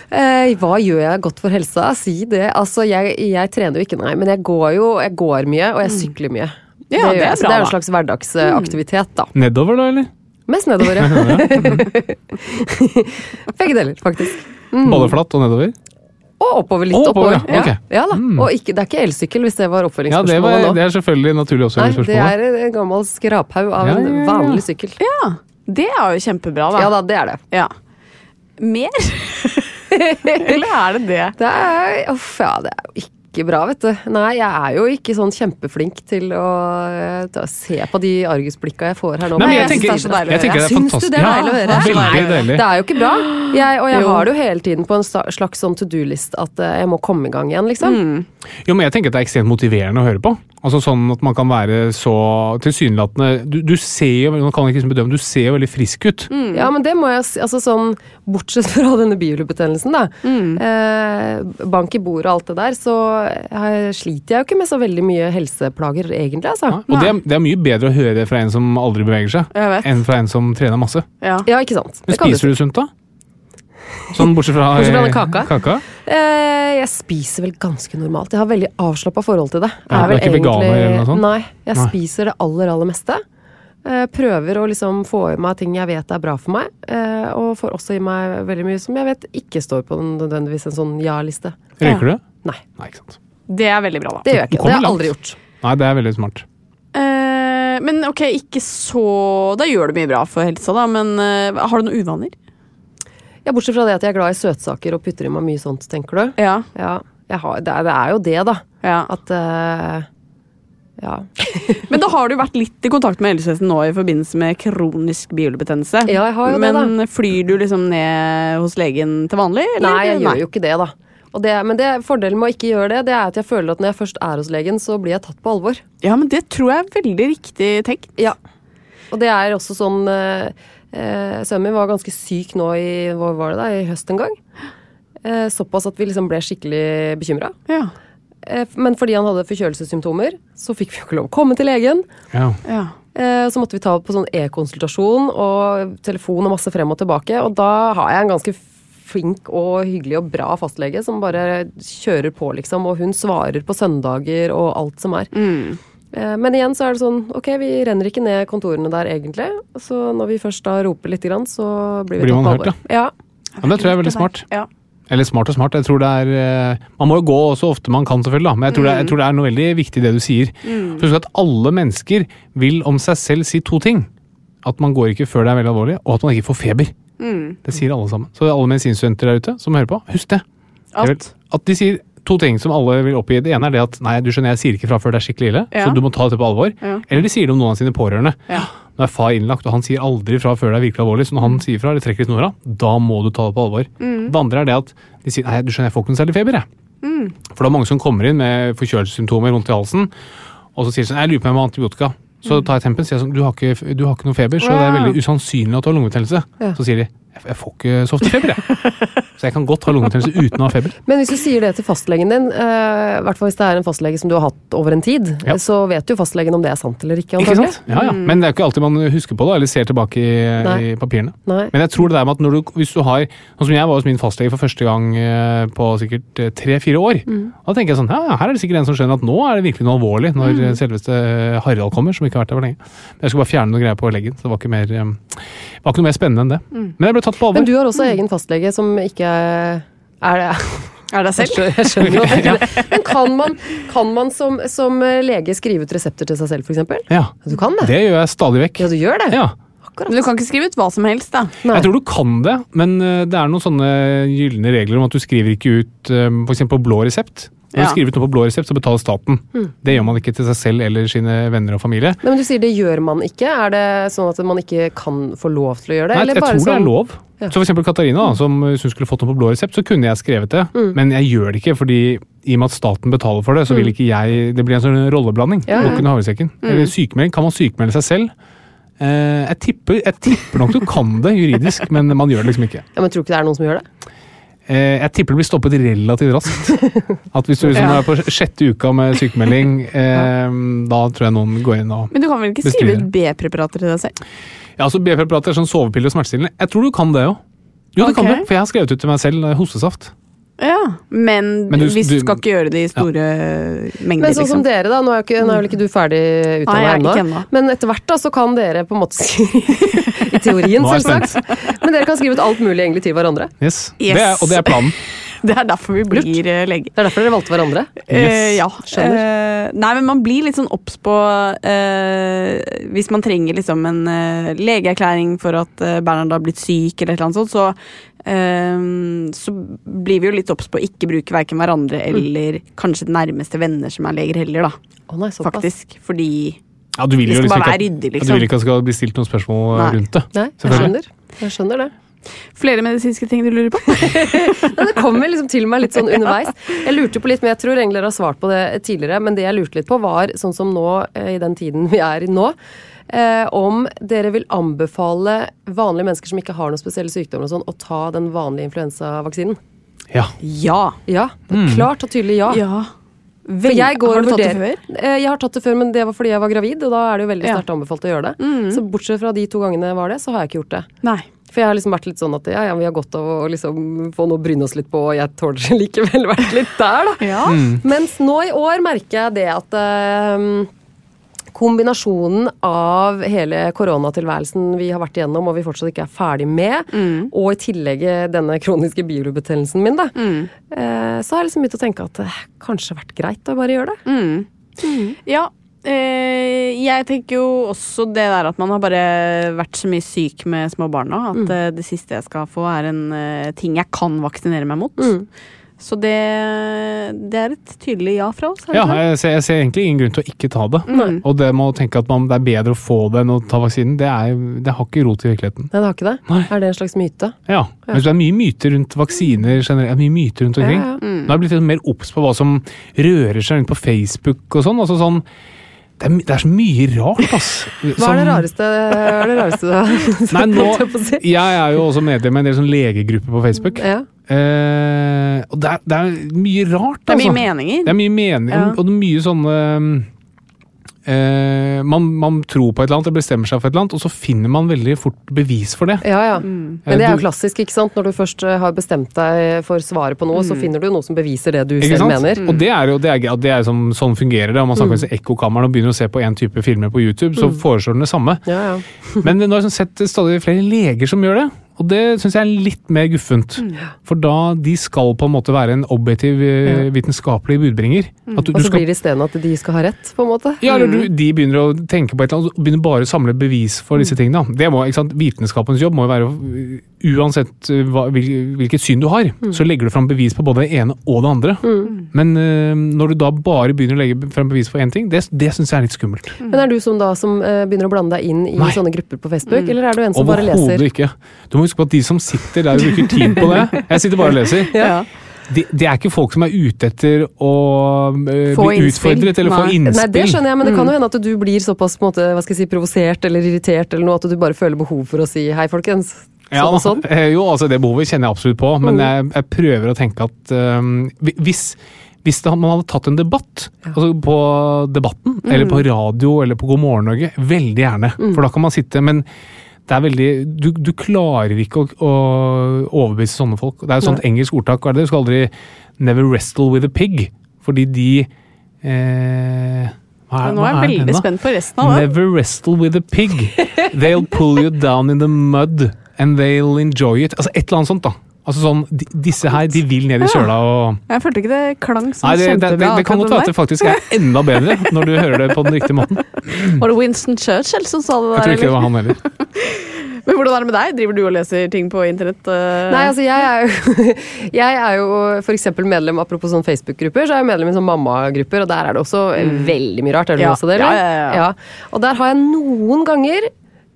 Eh, hva gjør jeg godt for helsa? Si det. Altså, jeg, jeg trener jo ikke, nei, men jeg går jo jeg går mye, og jeg sykler mye. Mm. Ja, det, det er bra, det er en slags hverdagsaktivitet, da. Nedover, da, eller? Mest nedover, ja. Begge deler, faktisk. Både flatt og nedover? Og oppover litt. Å, oppover, oppover. ja. Okay. Ja, da. Mm. Og ikke, det er ikke elsykkel, hvis det var Ja, det, oppfølgingsspørsmålet var, nå. det er selvfølgelig naturlig også. Nei, det er en gammel skraphaug av Ja, en ja, ja. vanlig sykkel. Ja, det er jo kjempebra, da. Ja da, det er det. Ja. Mer? Eller er det det? Det er, uff, ja, det er jo ikke bra, vet du. Nei, jeg er jo ikke sånn kjempeflink til å, eh, til å se på de argusblikka jeg får her nå. Nei, men jeg jeg tenker, det er så deilig å er Syns du det er deilig å høre? Ja, deilig. Det er jo ikke bra. Jeg, og jeg Jo. har det jo hele tiden på en slags sånn to do-list at eh, jeg må komme i gang igjen, liksom. Jo, men jeg tenker at det er ekstremt motiverende å høre på. Altså sånn at man kan være så tilsynelatende Du, du ser jo man kan ikke bedømme, du ser jo veldig frisk ut. Ja, men det må jeg. Altså sånn, bortsett fra denne bihulebetennelsen, da. Eh, bank i bordet og alt det der, så sliter jeg jo ikke med så veldig mye helseplager, egentlig, altså. Ja, og det er, det er mye bedre å høre det fra en som aldri beveger seg, enn fra en som trener masse. Ja. Ja, ikke sant. Men spiser du sunt, da? Sånn bortsett fra, Bortsett fra kaka? kaka? Eh, jeg spiser vel ganske normalt. Jeg har veldig avslappa forhold til det. Ja, du er ikke veganer eller noe sånt? Nei, jeg Nei. spiser det aller, aller meste. Eh, prøver å liksom få i meg ting jeg vet er bra for meg, eh, og får også i meg veldig mye som jeg vet ikke står på nødvendigvis en sånn ja-liste. Røyker du? Nei, Nei, ikke sant. Det er veldig bra, da. det gjør jeg ikke. Det har jeg aldri gjort. Nei, det er veldig smart. Eh, men ok, ikke så Da gjør du mye bra for helsa, da, men eh, har du noen uvaner? Ja, Bortsett fra det at jeg er glad i søtsaker og putter i meg mye sånt, tenker du. Ja. Ja, jeg har, det, er, det er jo det, da. ja. At eh, Ja. Men da har du vært litt i kontakt med helsevesenet nå i forbindelse med kronisk bihulebetennelse. Ja, jeg har jo det, Men flyr du liksom ned hos legen til vanlig? Eller? Nei, jeg gjør jo ikke det, da. Og det, men det, fordelen med å ikke gjøre det, det er at jeg føler at når jeg først er hos legen, så blir jeg tatt på alvor. Ja, men det tror jeg er veldig riktig tenkt. Ja. Og det er også sånn eh, eh, Sønnen min var ganske syk nå i hva var det da, i høst en gang. Eh, såpass at vi liksom ble skikkelig bekymra. Ja. Eh, men fordi han hadde forkjølelsessymptomer, så fikk vi jo ikke lov å komme til legen. Ja. ja. Eh, så måtte vi ta på sånn e-konsultasjon og telefon og masse frem og tilbake. Og da har jeg en ganske flink og hyggelig og bra fastlege som bare kjører på, liksom. Og hun svarer på søndager og alt som er. Mm. Eh, Men igjen så er det sånn, ok, vi renner ikke ned kontorene der egentlig. Så når vi først da roper litt, grann, så blir vi Blir tatt man på hørt, alvor. Ja. Ja, men det tror jeg er veldig smart. Ja. Eller smart og smart. Jeg tror det er eh, Man må jo gå så ofte man kan, selvfølgelig. da, Men jeg tror, det, er, jeg tror det er noe veldig viktig det du sier. Mm. Husk at alle mennesker vil om seg selv si to ting. At man går ikke før det er veldig alvorlig, og at man ikke får feber. Det sier alle sammen. Så alle medisinstudenter der ute som hører på, husk det. At At de sier to ting som alle vil oppgi. Det ene er det at nei, du skjønner, jeg sier ikke fra før det er skikkelig ille, Ja. så du må ta dette på alvor. Ja. Eller de sier det om noen av sine pårørende. Ja. Nå er far innlagt, og han sier aldri fra før det er virkelig alvorlig, så når han sier fra eller trekker i snora, da må du ta det på alvor. Det andre er det at de sier nei, du skjønner, jeg får ikke noe særlig feber, jeg. For det er mange som kommer inn med forkjølelsessymptomer, vondt i halsen, og så sier de sånn, jeg lurer på om jeg må antibiotika. Så tar jeg tempen og sier sånn, du har, ikke, du har ikke noe feber, så det er veldig usannsynlig at du har lungebetennelse. Ja. Så sier de, jeg, får ikke så ofte feber, jeg. Så jeg kan godt ha lungebetennelse uten å ha feber. Men hvis du sier det til fastlegen din, eh, i hvert fall hvis det er en fastlege som du har hatt over en tid, Ja. så vet jo fastlegen om det er sant eller ikke. Ikke sant? Ja, ja. Men det er jo ikke alltid man husker på det, eller ser tilbake i, i papirene. Nei. Men jeg tror det der med at når du, hvis du har Sånn som jeg var hos min fastlege for første gang eh, på sikkert tre-fire år. Da tenker jeg sånn, ja, her er det sikkert en som skjønner at nå er det virkelig noe alvorlig når mm. selveste Harald kommer, som ikke har vært der for lenge. Jeg skulle bare fjerne noe greier på leggen, så det var ikke, mer, eh, var ikke noe mer spennende enn det. Men jeg ble tatt på alvor. Men du har også egen fastlege som ikke er det Er det Jeg selv? skjønner, jeg skjønner hva du. Men kan man, kan man som, som lege skrive ut resepter til seg selv, f.eks.? Ja, Du kan det? det gjør jeg stadig vekk. Ja, du gjør det? Ja. Akkurat. Men du kan ikke skrive ut hva som helst, da. Nei. Jeg tror du kan det, men eh, det er noen sånne gylne regler om at du skriver ikke ut f.eks. for eksempel på blå resept. Når Ja. du skriver ut noe på blå resept, så betaler staten. Det gjør man ikke til seg selv eller sine venner og familie. Nei, men du sier det gjør man ikke. Er det sånn at man ikke kan få lov til å gjøre det? Nei, eller jeg bare tror det sånn- er lov. Ja. Så for eksempel Katarina, da, som hvis hun skulle fått noe på blå resept, så kunne jeg skrevet det. Men jeg gjør det ikke, fordi i og med at staten betaler for det, så vil ikke jeg Det blir en sånn rolleblanding. Ja, ja. Bukken og havresekken. Eller sykemelding. Kan man sykemelde seg selv? Eh, jeg, tipper, jeg tipper nok du kan det juridisk, men man gjør det liksom ikke. Ja, men tror du ikke det er noen som gjør det? Eh, jeg tipper det blir stoppet relativt raskt. At hvis du liksom Ja. er på sjette uka med sykemelding, eh, da tror jeg noen går inn og Men du kan vel ikke skrive ut B-preparater til deg selv? Ja, altså B-preparater, er sånn sovepiller og smertestillende. Jeg tror du kan det òg. Jo, det kan du, for jeg har skrevet ut til meg selv eh, hostesaft. Ja, men, Men du- hvis du skal ikke gjøre det i store mengder, Men sånn som liksom. dere, da. Nå er, ikke, nå er vel ikke du ferdig utdanna er ennå. Men etter hvert da, så kan dere på en måte skrive I teorien, selvsagt. Men dere kan skrive ut alt mulig egentlig til hverandre. Yes. Yes. Det er, og det er planen. Det er derfor vi blir lege. leger. Det er derfor dere valgte hverandre. Yes. Uh, ja. Skjønner. Uh, nei, men man blir litt sånn obs på uh, Hvis man trenger liksom en eh, legeerklæring for at uh, Bernhard har blitt syk, eller et eller annet sånt, så, eh, så blir vi jo litt obs på å ikke bruke verken hverandre eller kanskje nærmeste venner som er leger heller, da. Oh, nei. Faktisk. Fordi Ja, du vil Vi jo skal liksom bare ikke være at, liksom. ja, du liksom. vil ikke at det skal bli stilt noen spørsmål Nei. rundt det. Nei, jeg skjønner. Jeg skjønner det. Flere medisinske ting du lurer på? Nei, det kommer liksom til meg litt sånn underveis. Jeg lurte på litt, men jeg tror egentlig dere har svart på det tidligere, men det jeg lurte litt på var, sånn som nå, eh, i den tiden vi er i nå, eh, om dere vil anbefale vanlige mennesker som ikke har noen spesielle sykdommer og sånn, å ta den vanlige influensavaksinen? Ja. Ja. Ja. Klart og tydelig ja. ja. For jeg går har du tatt det før? Eh, Jeg har tatt det før, men det var fordi jeg var gravid, og da er det jo veldig Ja. sterkt anbefalt å gjøre det. Så bortsett fra de to gangene var det, så har jeg ikke gjort det. Nei. For jeg har liksom vært litt sånn at ja, ja, vi har godt av å liksom få noe å bryne oss litt på, og jeg tåler likevel vært litt der, da. Ja. Mens nå i år merker jeg det at eh, kombinasjonen av hele koronatilværelsen vi har vært igjennom og vi fortsatt ikke er ferdig med, og i tillegg denne kroniske bilobetennelsen min, da, mm. så har jeg liksom begynt å tenke at det kanskje har vært greit å bare gjøre det. Ja. Eh, jeg tenker jo også det der at man har bare vært så mye syk med små barn nå, at mm. det siste jeg skal få, er en eh, ting jeg kan vaksinere meg mot. Så det, det er et tydelig ja fra oss. Ja, jeg ser, jeg ser egentlig ingen grunn til å ikke ta det. Og det med å tenke at man, det er bedre å få det enn å ta vaksinen, det, er, det har ikke rot i virkeligheten. Nei, det har ikke det. Nei. Er det en slags myte? Ja, ja. Det er mye myter rundt vaksiner generelt. Det er mye myter rundt omkring. Ja, ja. Nå har jeg blitt litt mer obs på hva som rører seg rundt på Facebook og sånn. altså sånn det er, det er så mye rart, ass. Hva er det rareste, hva er det rareste du har Nei, nå, jeg er jo også medlem i en del sånn legegrupper på Facebook. Ja. Eh, og det er, det er mye rart, altså. Det er altså. mye meninger. Det er mye meninger, Ja. og det er mye sånne eh, man, man tror på et eller annet, eller bestemmer seg for et eller annet, og så finner man veldig fort bevis for det. Ja, ja. Mm. Men det er jo klassisk, ikke sant. Når du først eh, har bestemt deg for svaret på noe, så finner du noe som beviser det du Ikke selv sant? mener. Og det er jo det er, det er som, sånn fungerer det. Om man snakker med ekkokammeren og begynner å se på én type filmer på YouTube, så foreslår den det samme. Ja, ja. Men nå har jeg sånn sett stadig flere leger som gjør det, og det syns jeg er litt mer guffent. For da de skal på en måte være en objektiv eh, vitenskapelig budbringer. At du, Og så skal blir det isteden at de skal ha rett, på en måte. ja, eller du, De begynner å tenke på et eller annet og begynner bare å samle bevis for disse tingene. Det må, ikke sant? Vitenskapens jobb må jo være å Uansett uh, hva, hvil- hvilket syn du har, så legger du fram bevis på både det ene og det andre. Men uh, når du da bare begynner å legge fram bevis for én ting, det, det syns jeg er litt skummelt. Men er du som da som uh, begynner å blande deg inn i Nei. sånne grupper på Facebook, eller er du en som bare Overhodet leser? ikke. Du må huske på at de som sitter der og bruker tid på det Jeg sitter bare og leser. Ja. Det de er ikke folk som er ute etter å bli utfordret eller få innspill. Nei, det skjønner jeg, men det kan jo hende at du blir såpass måte, hva skal jeg si, provosert eller irritert eller noe, at du bare føler behov for å si hei, folkens. Ja, Sånn og sånn. eh, jo, altså det behovet kjenner jeg absolutt på, men jeg, jeg prøver å tenke at um, hvis, hvis det, man hadde tatt en debatt altså på Debatten, eller på radio eller på God morgen Norge, veldig gjerne. For da kan man sitte, men det er veldig, du, du klarer ikke å, å overbevise sånne folk. Det er et sånt engelsk ordtak. er det? Du skal aldri 'never wrestle with a pig', fordi de eh, hva Men nå er jeg veldig spent på resten av det. Never wrestle with a pig. They'll pull you down in the mud and they'll enjoy it. Altså et eller annet sånt, da. Altså sånn, de, Disse her de vil ned i søla og Jeg følte ikke det klang så Nei, det, det, det, det kan godt være at det faktisk er enda bedre når du hører det på den riktige måten. Var det Winston Churchill som sa det der? Jeg tror ikke det var han heller. Men hvordan er det med deg? Driver du og leser ting på internett? eh? Nei, altså jeg er jo, jeg er jo for eksempel medlem, apropos sånn Facebook-grupper, så er jeg medlem i sånn mammagrupper, og der er det også veldig mye rart. Er det Ja. også det, eller? Ja, ja, ja. Og der har jeg noen ganger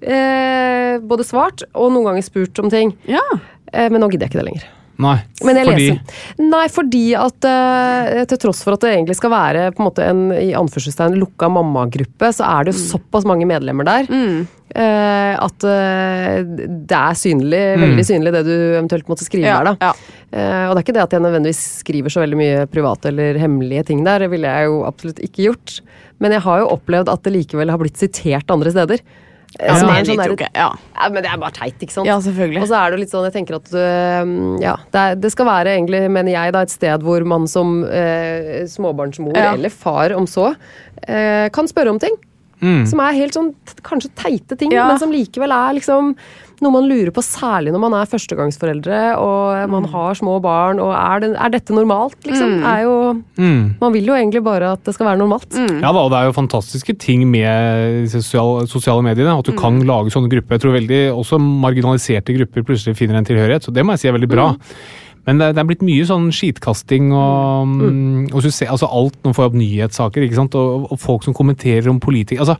eh, både svart og noen ganger spurt om ting. Ja. Eh, men nå gidder jeg ikke det lenger. Nei, Men jeg fordi leser. Nei, fordi at eh, til tross for at det egentlig skal være på en måte en i anførselstegn lukka mammagruppe, så er det jo såpass mange medlemmer der eh, at eh, det er synlig, veldig synlig det du eventuelt måtte skrive Ja, der, da. ja. Eh, og det er ikke det at jeg nødvendigvis skriver så veldig mye private eller hemmelige ting der, det ville jeg jo absolutt ikke gjort. Men jeg har jo opplevd at det likevel har blitt sitert andre steder. Ja, som det er en sånn der-. Ja. ja, men det er bare teit, ikke sant? ja, selvfølgelig. Og så er det litt sånn, jeg tenker at ja, det, er, det skal være egentlig, mener jeg, da, et sted hvor man som eh, småbarnsmor, Ja. eller far om så, eh, kan spørre om ting. Mm. Som er helt sånn kanskje teite ting, Ja. men som likevel er liksom noe man lurer på, særlig når man er førstegangsforeldre og man har små barn. og Er, det, er dette normalt, liksom? Er jo, mm. man vil jo egentlig bare at det skal være normalt. Ja da, og det er jo fantastiske ting med sosiale, sosiale medier. At du kan lage sånne grupper. Jeg tror veldig også marginaliserte grupper plutselig finner en tilhørighet. Så det må jeg si er veldig bra. Men det, det er blitt mye sånn skitkasting og, mm. og så ser, altså alt Nå får jeg opp nyhetssaker, ikke sant? Og, og folk som kommenterer om politikere. Altså,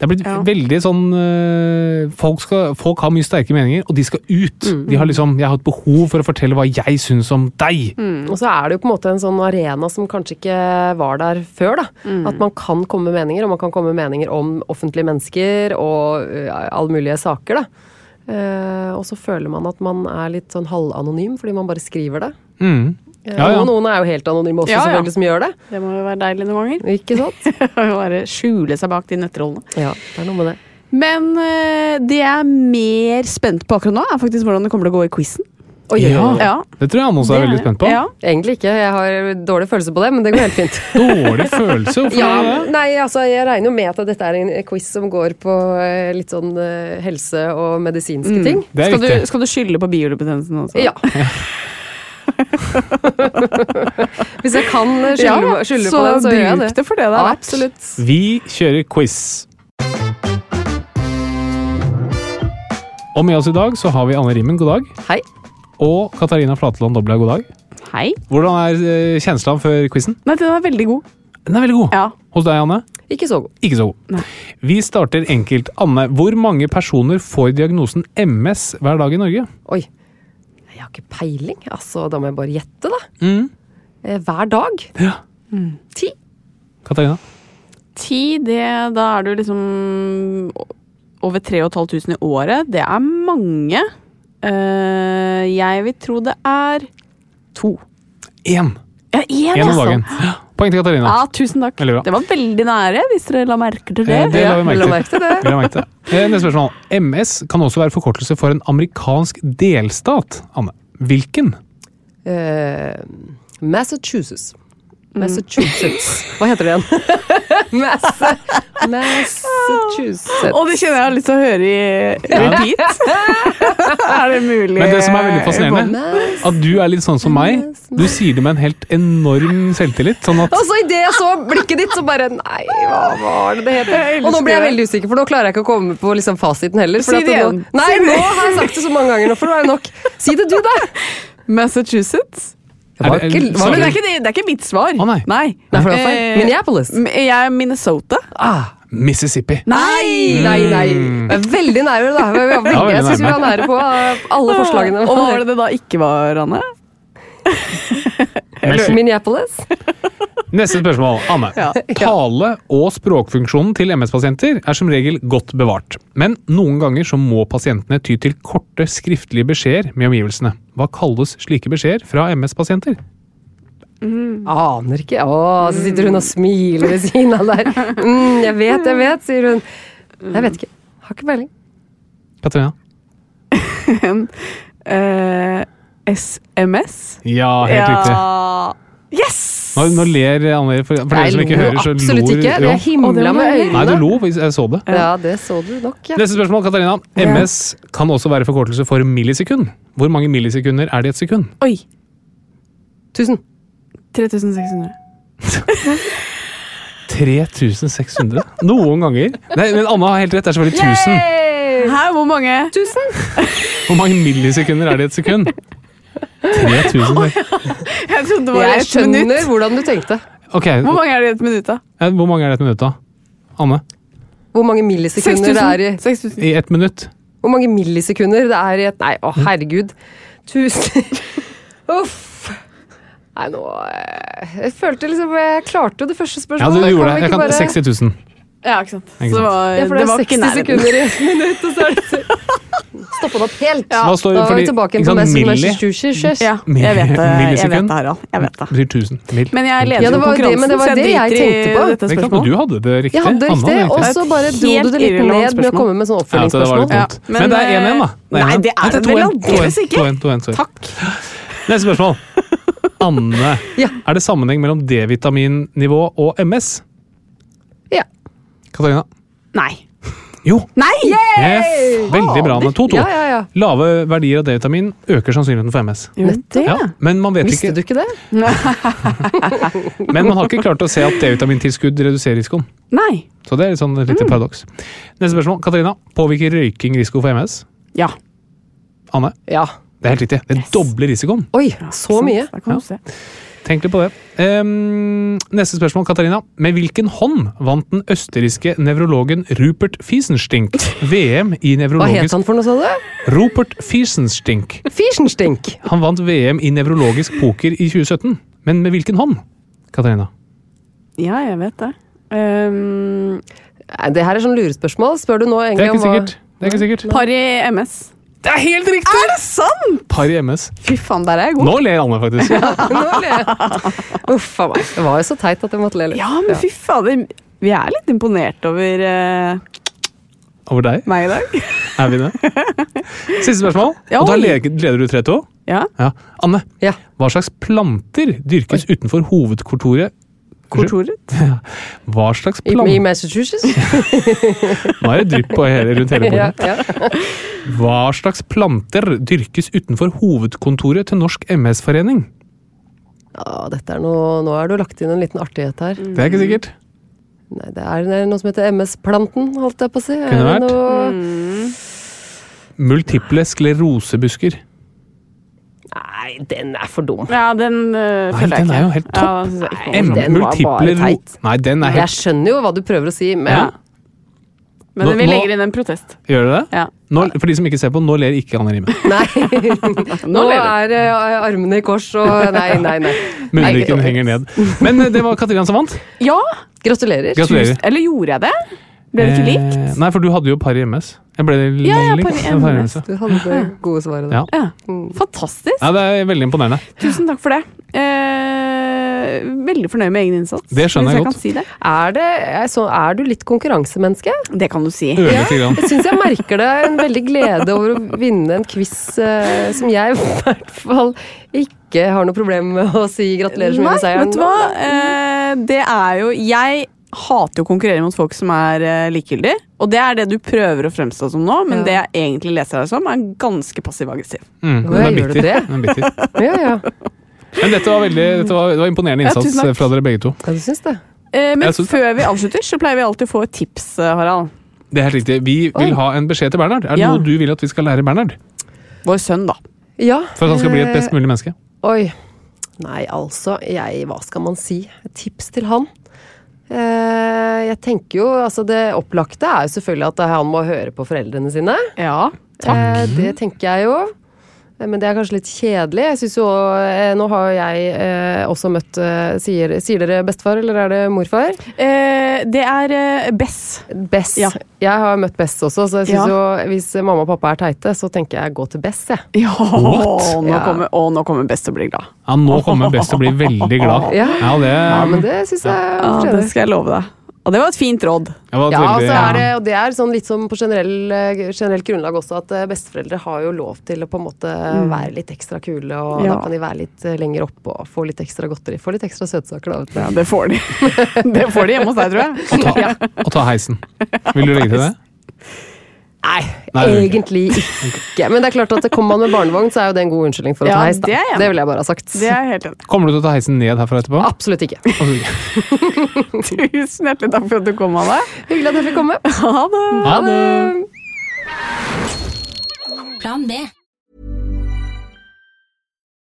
det er blitt Ja. veldig sånn øh, folk, skal, folk har mye sterke meninger, og de skal ut. De har liksom, Jeg har et behov for å fortelle hva jeg syns om deg. Og så er det jo på en måte en sånn arena som kanskje ikke var der før. da. At man kan komme med meninger, og man kan komme med meninger om offentlige mennesker og uh, alle mulige saker. da. Eh, og så føler man at man er litt sånn halvanonym fordi man bare skriver det. Mm. Eh, Ja, ja. Og noen er jo helt anonyme også, Ja, ja. selvfølgelig, som gjør det. Det må jo være deilig noen ganger. Ikke sant? Bare skjule seg bak de nøtterollene. Ja, det er noe med det. Men eh, det jeg er mer spent på akkurat nå, er faktisk hvordan det kommer til å gå i quizen. Oi, oi. Ja. Det tror jeg han også er veldig spent på. Ja. Egentlig ikke, jeg har dårlig følelse på det, men det går helt fint. Dårlig følelse. Hvorfor Ja, det? nei, altså Jeg regner jo med at dette er en quiz som går på eh, litt sånn eh, helse og medisinske ting. Det er Skal, du, skal du skylde på biolubetennelsen også? Ja. Hvis jeg kan eh, skylde, Ja, skylde på den, så gjør jeg bruk det. det for det det er verdt. Absolutt. Vi kjører quiz. Og med oss i dag så har vi Anne Rimmen, god dag. Hei. Og Katarina Flateland Dobla, god dag. Hei. Hvordan er eh, kjenslene før quizen? Nei, den er veldig god. Den er veldig god. Ja. Hos deg, Anne? Ikke så god. Ikke så god. Nei. Vi starter enkelt. Anne, hvor mange personer får diagnosen MS hver dag i Norge? Oi. Jeg har ikke peiling. Altså, Da må jeg bare gjette, da. Mm. Eh, Hver dag. Ja. Ti. Katarina? Ti, det, da er du liksom over 3500 i året. Det er mange. Eh, jeg vil tro det er to. Én. Ja, én, Én om altså. dagen. Ja. Poeng til Katarina. Ja, tusen takk. Det var veldig nære, hvis dere la merke til det. Eh, det la vi merke til. merke til det. Det la merke til. Eh, Neste spørsmål. MS kan også være forkortelse for en amerikansk delstat. Anne, hvilken? Uh, Massachusetts. Massachusetts. Hva heter det igjen? Massa Massachusetts. Og det kjenner jeg har lyst til å høre i repeat. er det mulig? Men det som er veldig fascinerende, at du er litt sånn som meg. Du sier det med en helt enorm selvtillit. Sånn at Og så idet jeg så blikket ditt, så bare Nei, hva var det det heter? Og nå ble jeg veldig usikker, for nå klarer jeg ikke å komme på liksom fasiten heller. Si det det nå, igjen. Nei, nå har jeg sagt det så mange ganger, nå får det være nok. Si det du, da! Massachusetts? Det var Er det- ikke, er- var det, det er ikke, det, det er ikke mitt svar. Å, nei. nei. Nei, for det var feil. Eh, Minneapolis. Jeg er Minnesota. ah, Mississippi. nei, nei, nei. Er Veldig nære, da. Jeg syns vi var nære på alle forslagene. Og hva var det det da ikke var, Anne? Minneapolis. Neste spørsmål. Anne. Ja. Tale- og språkfunksjonen til MS-pasienter er som regel godt bevart. Men noen ganger så må pasientene ty til korte skriftlige beskjeder med omgivelsene. Hva kalles slike beskjeder fra MS-pasienter? Aner ikke. Å, så sitter hun og smiler ved siden av der. Mm, jeg vet, jeg vet, sier hun. Jeg vet ikke. Har ikke peiling. Katarina? En eh, SMS? Ja, helt riktig. Yes! Nå, nå ler Anne, for, for dere som ikke hører, så absolutt lor ikke. Jeg himla med øynene. Nei, du lo jeg så det. Ja, det så du nok, ja. Neste spørsmål, Katarina. MS kan også være forkortelse for millisekund. Hvor mange millisekunder er det i et sekund? Oi. Tusen. 3600. 3600? Noen ganger. Nei, men Anna har helt rett. Det er selvfølgelig 1000. Hæ, hvor mange? Hvor mange millisekunder er det i et sekund? 3000. Jeg trodde det var Jeg et skjønner minutt. hvordan du tenkte. Okay. Hvor mange er det i et minutt, da? hvor mange er det i et minutt, da? Anne? Hvor mange millisekunder det er i 6000. I ett minutt? Hvor mange millisekunder det er i et Nei, å herregud. Tusen Uff. Nei, nå eh, Jeg følte liksom Jeg klarte jo det første Ja, spørsmålet. du gjorde det. Jeg kan bare- 60 000. Ja, ikke sant. Ikke Så det sant. var, Ja, for det det er var 60 sekunder i et minutt, og så er det Stoppa det opp helt. Hva står Da var vi tilbake ikke på sant, Mass- milli Massachusetts. Ja, jeg vet det, jeg vet det Harald. Jeg vet det. betyr 1000. Mil. Men jeg leder Ja, det var var det- men det var så det jeg driter i tenkte på. dette Det er klart, spørsmålet. du hadde det riktig. Jeg hadde det riktig, og så bare dro du det litt ned med å komme med sånn Ja, det oppfølgingsspørsmål. men, Men det er 1-1, da. Nei, nei, det er det 2-1, vel aldeles ikke. 2-1, 2-1, sorry. Takk. Neste spørsmål. Anne, er det sammenheng mellom D-vitaminnivå og MS? Ja. Katarina? Nei. Jo! Nei! Yes. Veldig bra. med 2-2. Ja, ja, ja. Lave verdier av D-vitamin øker sannsynligheten for MS. Gjør det? Ja, men man vet Visste ikke du ikke det? Men man har ikke klart å se at D-vitamintilskudd reduserer risikoen. Nei. Så det er litt sånn et lite paradoks. Neste spørsmål. Katarina, påvirker røyking risiko for MS? Ja. Anne? Ja. Det er helt riktig. Det dobler risikoen. Oi, så mye. Der kan du se. Tenk litt på det. Um, neste spørsmål, Katarina. Med hvilken hånd vant den østerrikske nevrologen Rupert Fiesenstink VM i Hva het han for noe, sa du? Rupert Fiesenstink. Fiesenstink. Han vant VM i nevrologisk poker i 2017. Men med hvilken hånd? Katarina? Ja, jeg vet det. Um, Det her er sånn lurespørsmål. Spør du nå egentlig om hva. Det er ikke sikkert. par i MS. Det er helt riktig! Er det sant?! Par i MS. Fy faen, der er jeg god. Nå ler Anne, faktisk. Nå ler jeg. Uff a meg. Det var jo så teit at jeg måtte le litt. Ja, men fy fader. Vi er litt imponert over uh... Over deg. meg i dag. Er vi det? Siste spørsmål. Ja, Og da leder leder du 3-2. Ja. Ja. Anne, Ja. hva slags planter dyrkes utenfor hovedkontoret Kontoret. Hva slags I, I planter Massachusetts? Nå er det drypp på hele, rundt hele bordet. ja. Hva slags planter dyrkes utenfor hovedkontoret til Norsk MS-forening? ja, dette er noe Nå er du lagt inn en liten artighet her. Det er ikke sikkert. Nei, det er noe som heter MS-planten, holdt jeg på å si. Er Kunne vært. Noe... Multiple sklerosebusker. Nei, den er for dum. Ja, den uh, Nei, den er jo helt topp. Ja, Nei, den multipler var bare teit. Nei, den er Jeg skjønner jo hva du prøver å si, men Ja. Men Nå- vi nå- legger inn en protest. Gjør du det? Ja. Nå, for de som ikke ser på, nå ler ikke Anne Rime. Nei. Nå er uh, armene i kors og Nei, nei, nei. Munnviken henger ned. Men uh, det var Katarina som vant. Ja! Gratulerer. Gratulerer. Eller gjorde jeg det? Ble det ikke likt? Eh, nei, for du hadde jo par i MS. Jeg ble litt Ja, ja, par i MS. Du hadde det gode svaret der. Ja. Ja. Fantastisk. Ja, det er veldig imponerende. Tusen takk for det. Eh, eh, veldig fornøyd med egen innsats. Det skjønner jeg, jeg godt. si det. Er, det, er, så, er du litt konkurransemenneske? Det kan du si. Ja. Jeg syns jeg merker det en veldig glede over å vinne en quiz eh, som jeg i hvert fall ikke har noe problem med å si gratulerer så mye Nei, med seieren. vet du hva? Eh, det er jo Jeg hater å konkurrere mot folk som er eh, likegyldige. Og det er det du prøver å fremstå som nå, men Ja. det jeg egentlig leser deg som, er ganske passiv-aggressiv. Mm, den er bitter. det? Den er bitter. Ja, ja. Men dette var, veldig, dette var, det var imponerende innsats ja, fra dere begge to. ja, du syns det? Eh, men Jeg synes- før vi avslutter, så pleier vi alltid å få et tips, eh, Harald. Det er helt riktig. Vi vil Oi. ha en beskjed til Bernhard. Er det Ja. noe du vil at vi skal lære Bernhard? Vår sønn, da. Ja. For at han skal bli et eh, best mulig menneske? Oi. Nei, altså, jeg Hva skal man si? Et tips til han? Eh, jeg tenker jo, altså Det opplagte er jo selvfølgelig at han må høre på foreldrene sine. Ja. takk. det tenker jeg jo. Eh, Men det er kanskje litt kjedelig. Jeg synes jo, eh, Nå har jeg eh, også møtt eh, sier, sier dere bestefar, eller er det morfar? Eh, det er eh, Bess. Bess. Ja. Jeg har møtt Bess også, så jeg synes Ja. jo hvis mamma og pappa er teite, så tenker jeg gå til Bess, jeg. Ja, nå Ja. kommer, å, nå kommer Bess til å bli glad. Ja, nå kommer Bess til å bli veldig glad. Ja. Ja, det, Ja, men det syns jeg Ja, det skal jeg love deg. Og det var et fint råd. det Ja, veldig, ja. er det, og det er sånn litt som på generell, eh, generelt grunnlag også at eh, besteforeldre har jo lov til å på en måte være litt ekstra kule, og Ja. da kan de være litt eh, lenger oppe og få litt ekstra godteri. Få litt ekstra søtsaker, da. vet du. Ja, det får de. det får de hjemme hos deg, tror jeg. Og ta, og ta heisen. Vil du legge til det? Nei, Nei, egentlig ikke. Men det er klart at kommer man med barnevogn, så er jo det en god unnskyldning for å Ja, ta heis. Da. det er. Det vil jeg bare ha sagt. Det er helt enig. Kommer du til å ta heisen ned herfra etterpå? Absolutt ikke. Tusen hjertelig takk for at du kom, Anne. Hyggelig at jeg fikk komme. Ha det. Ha det! Plan B.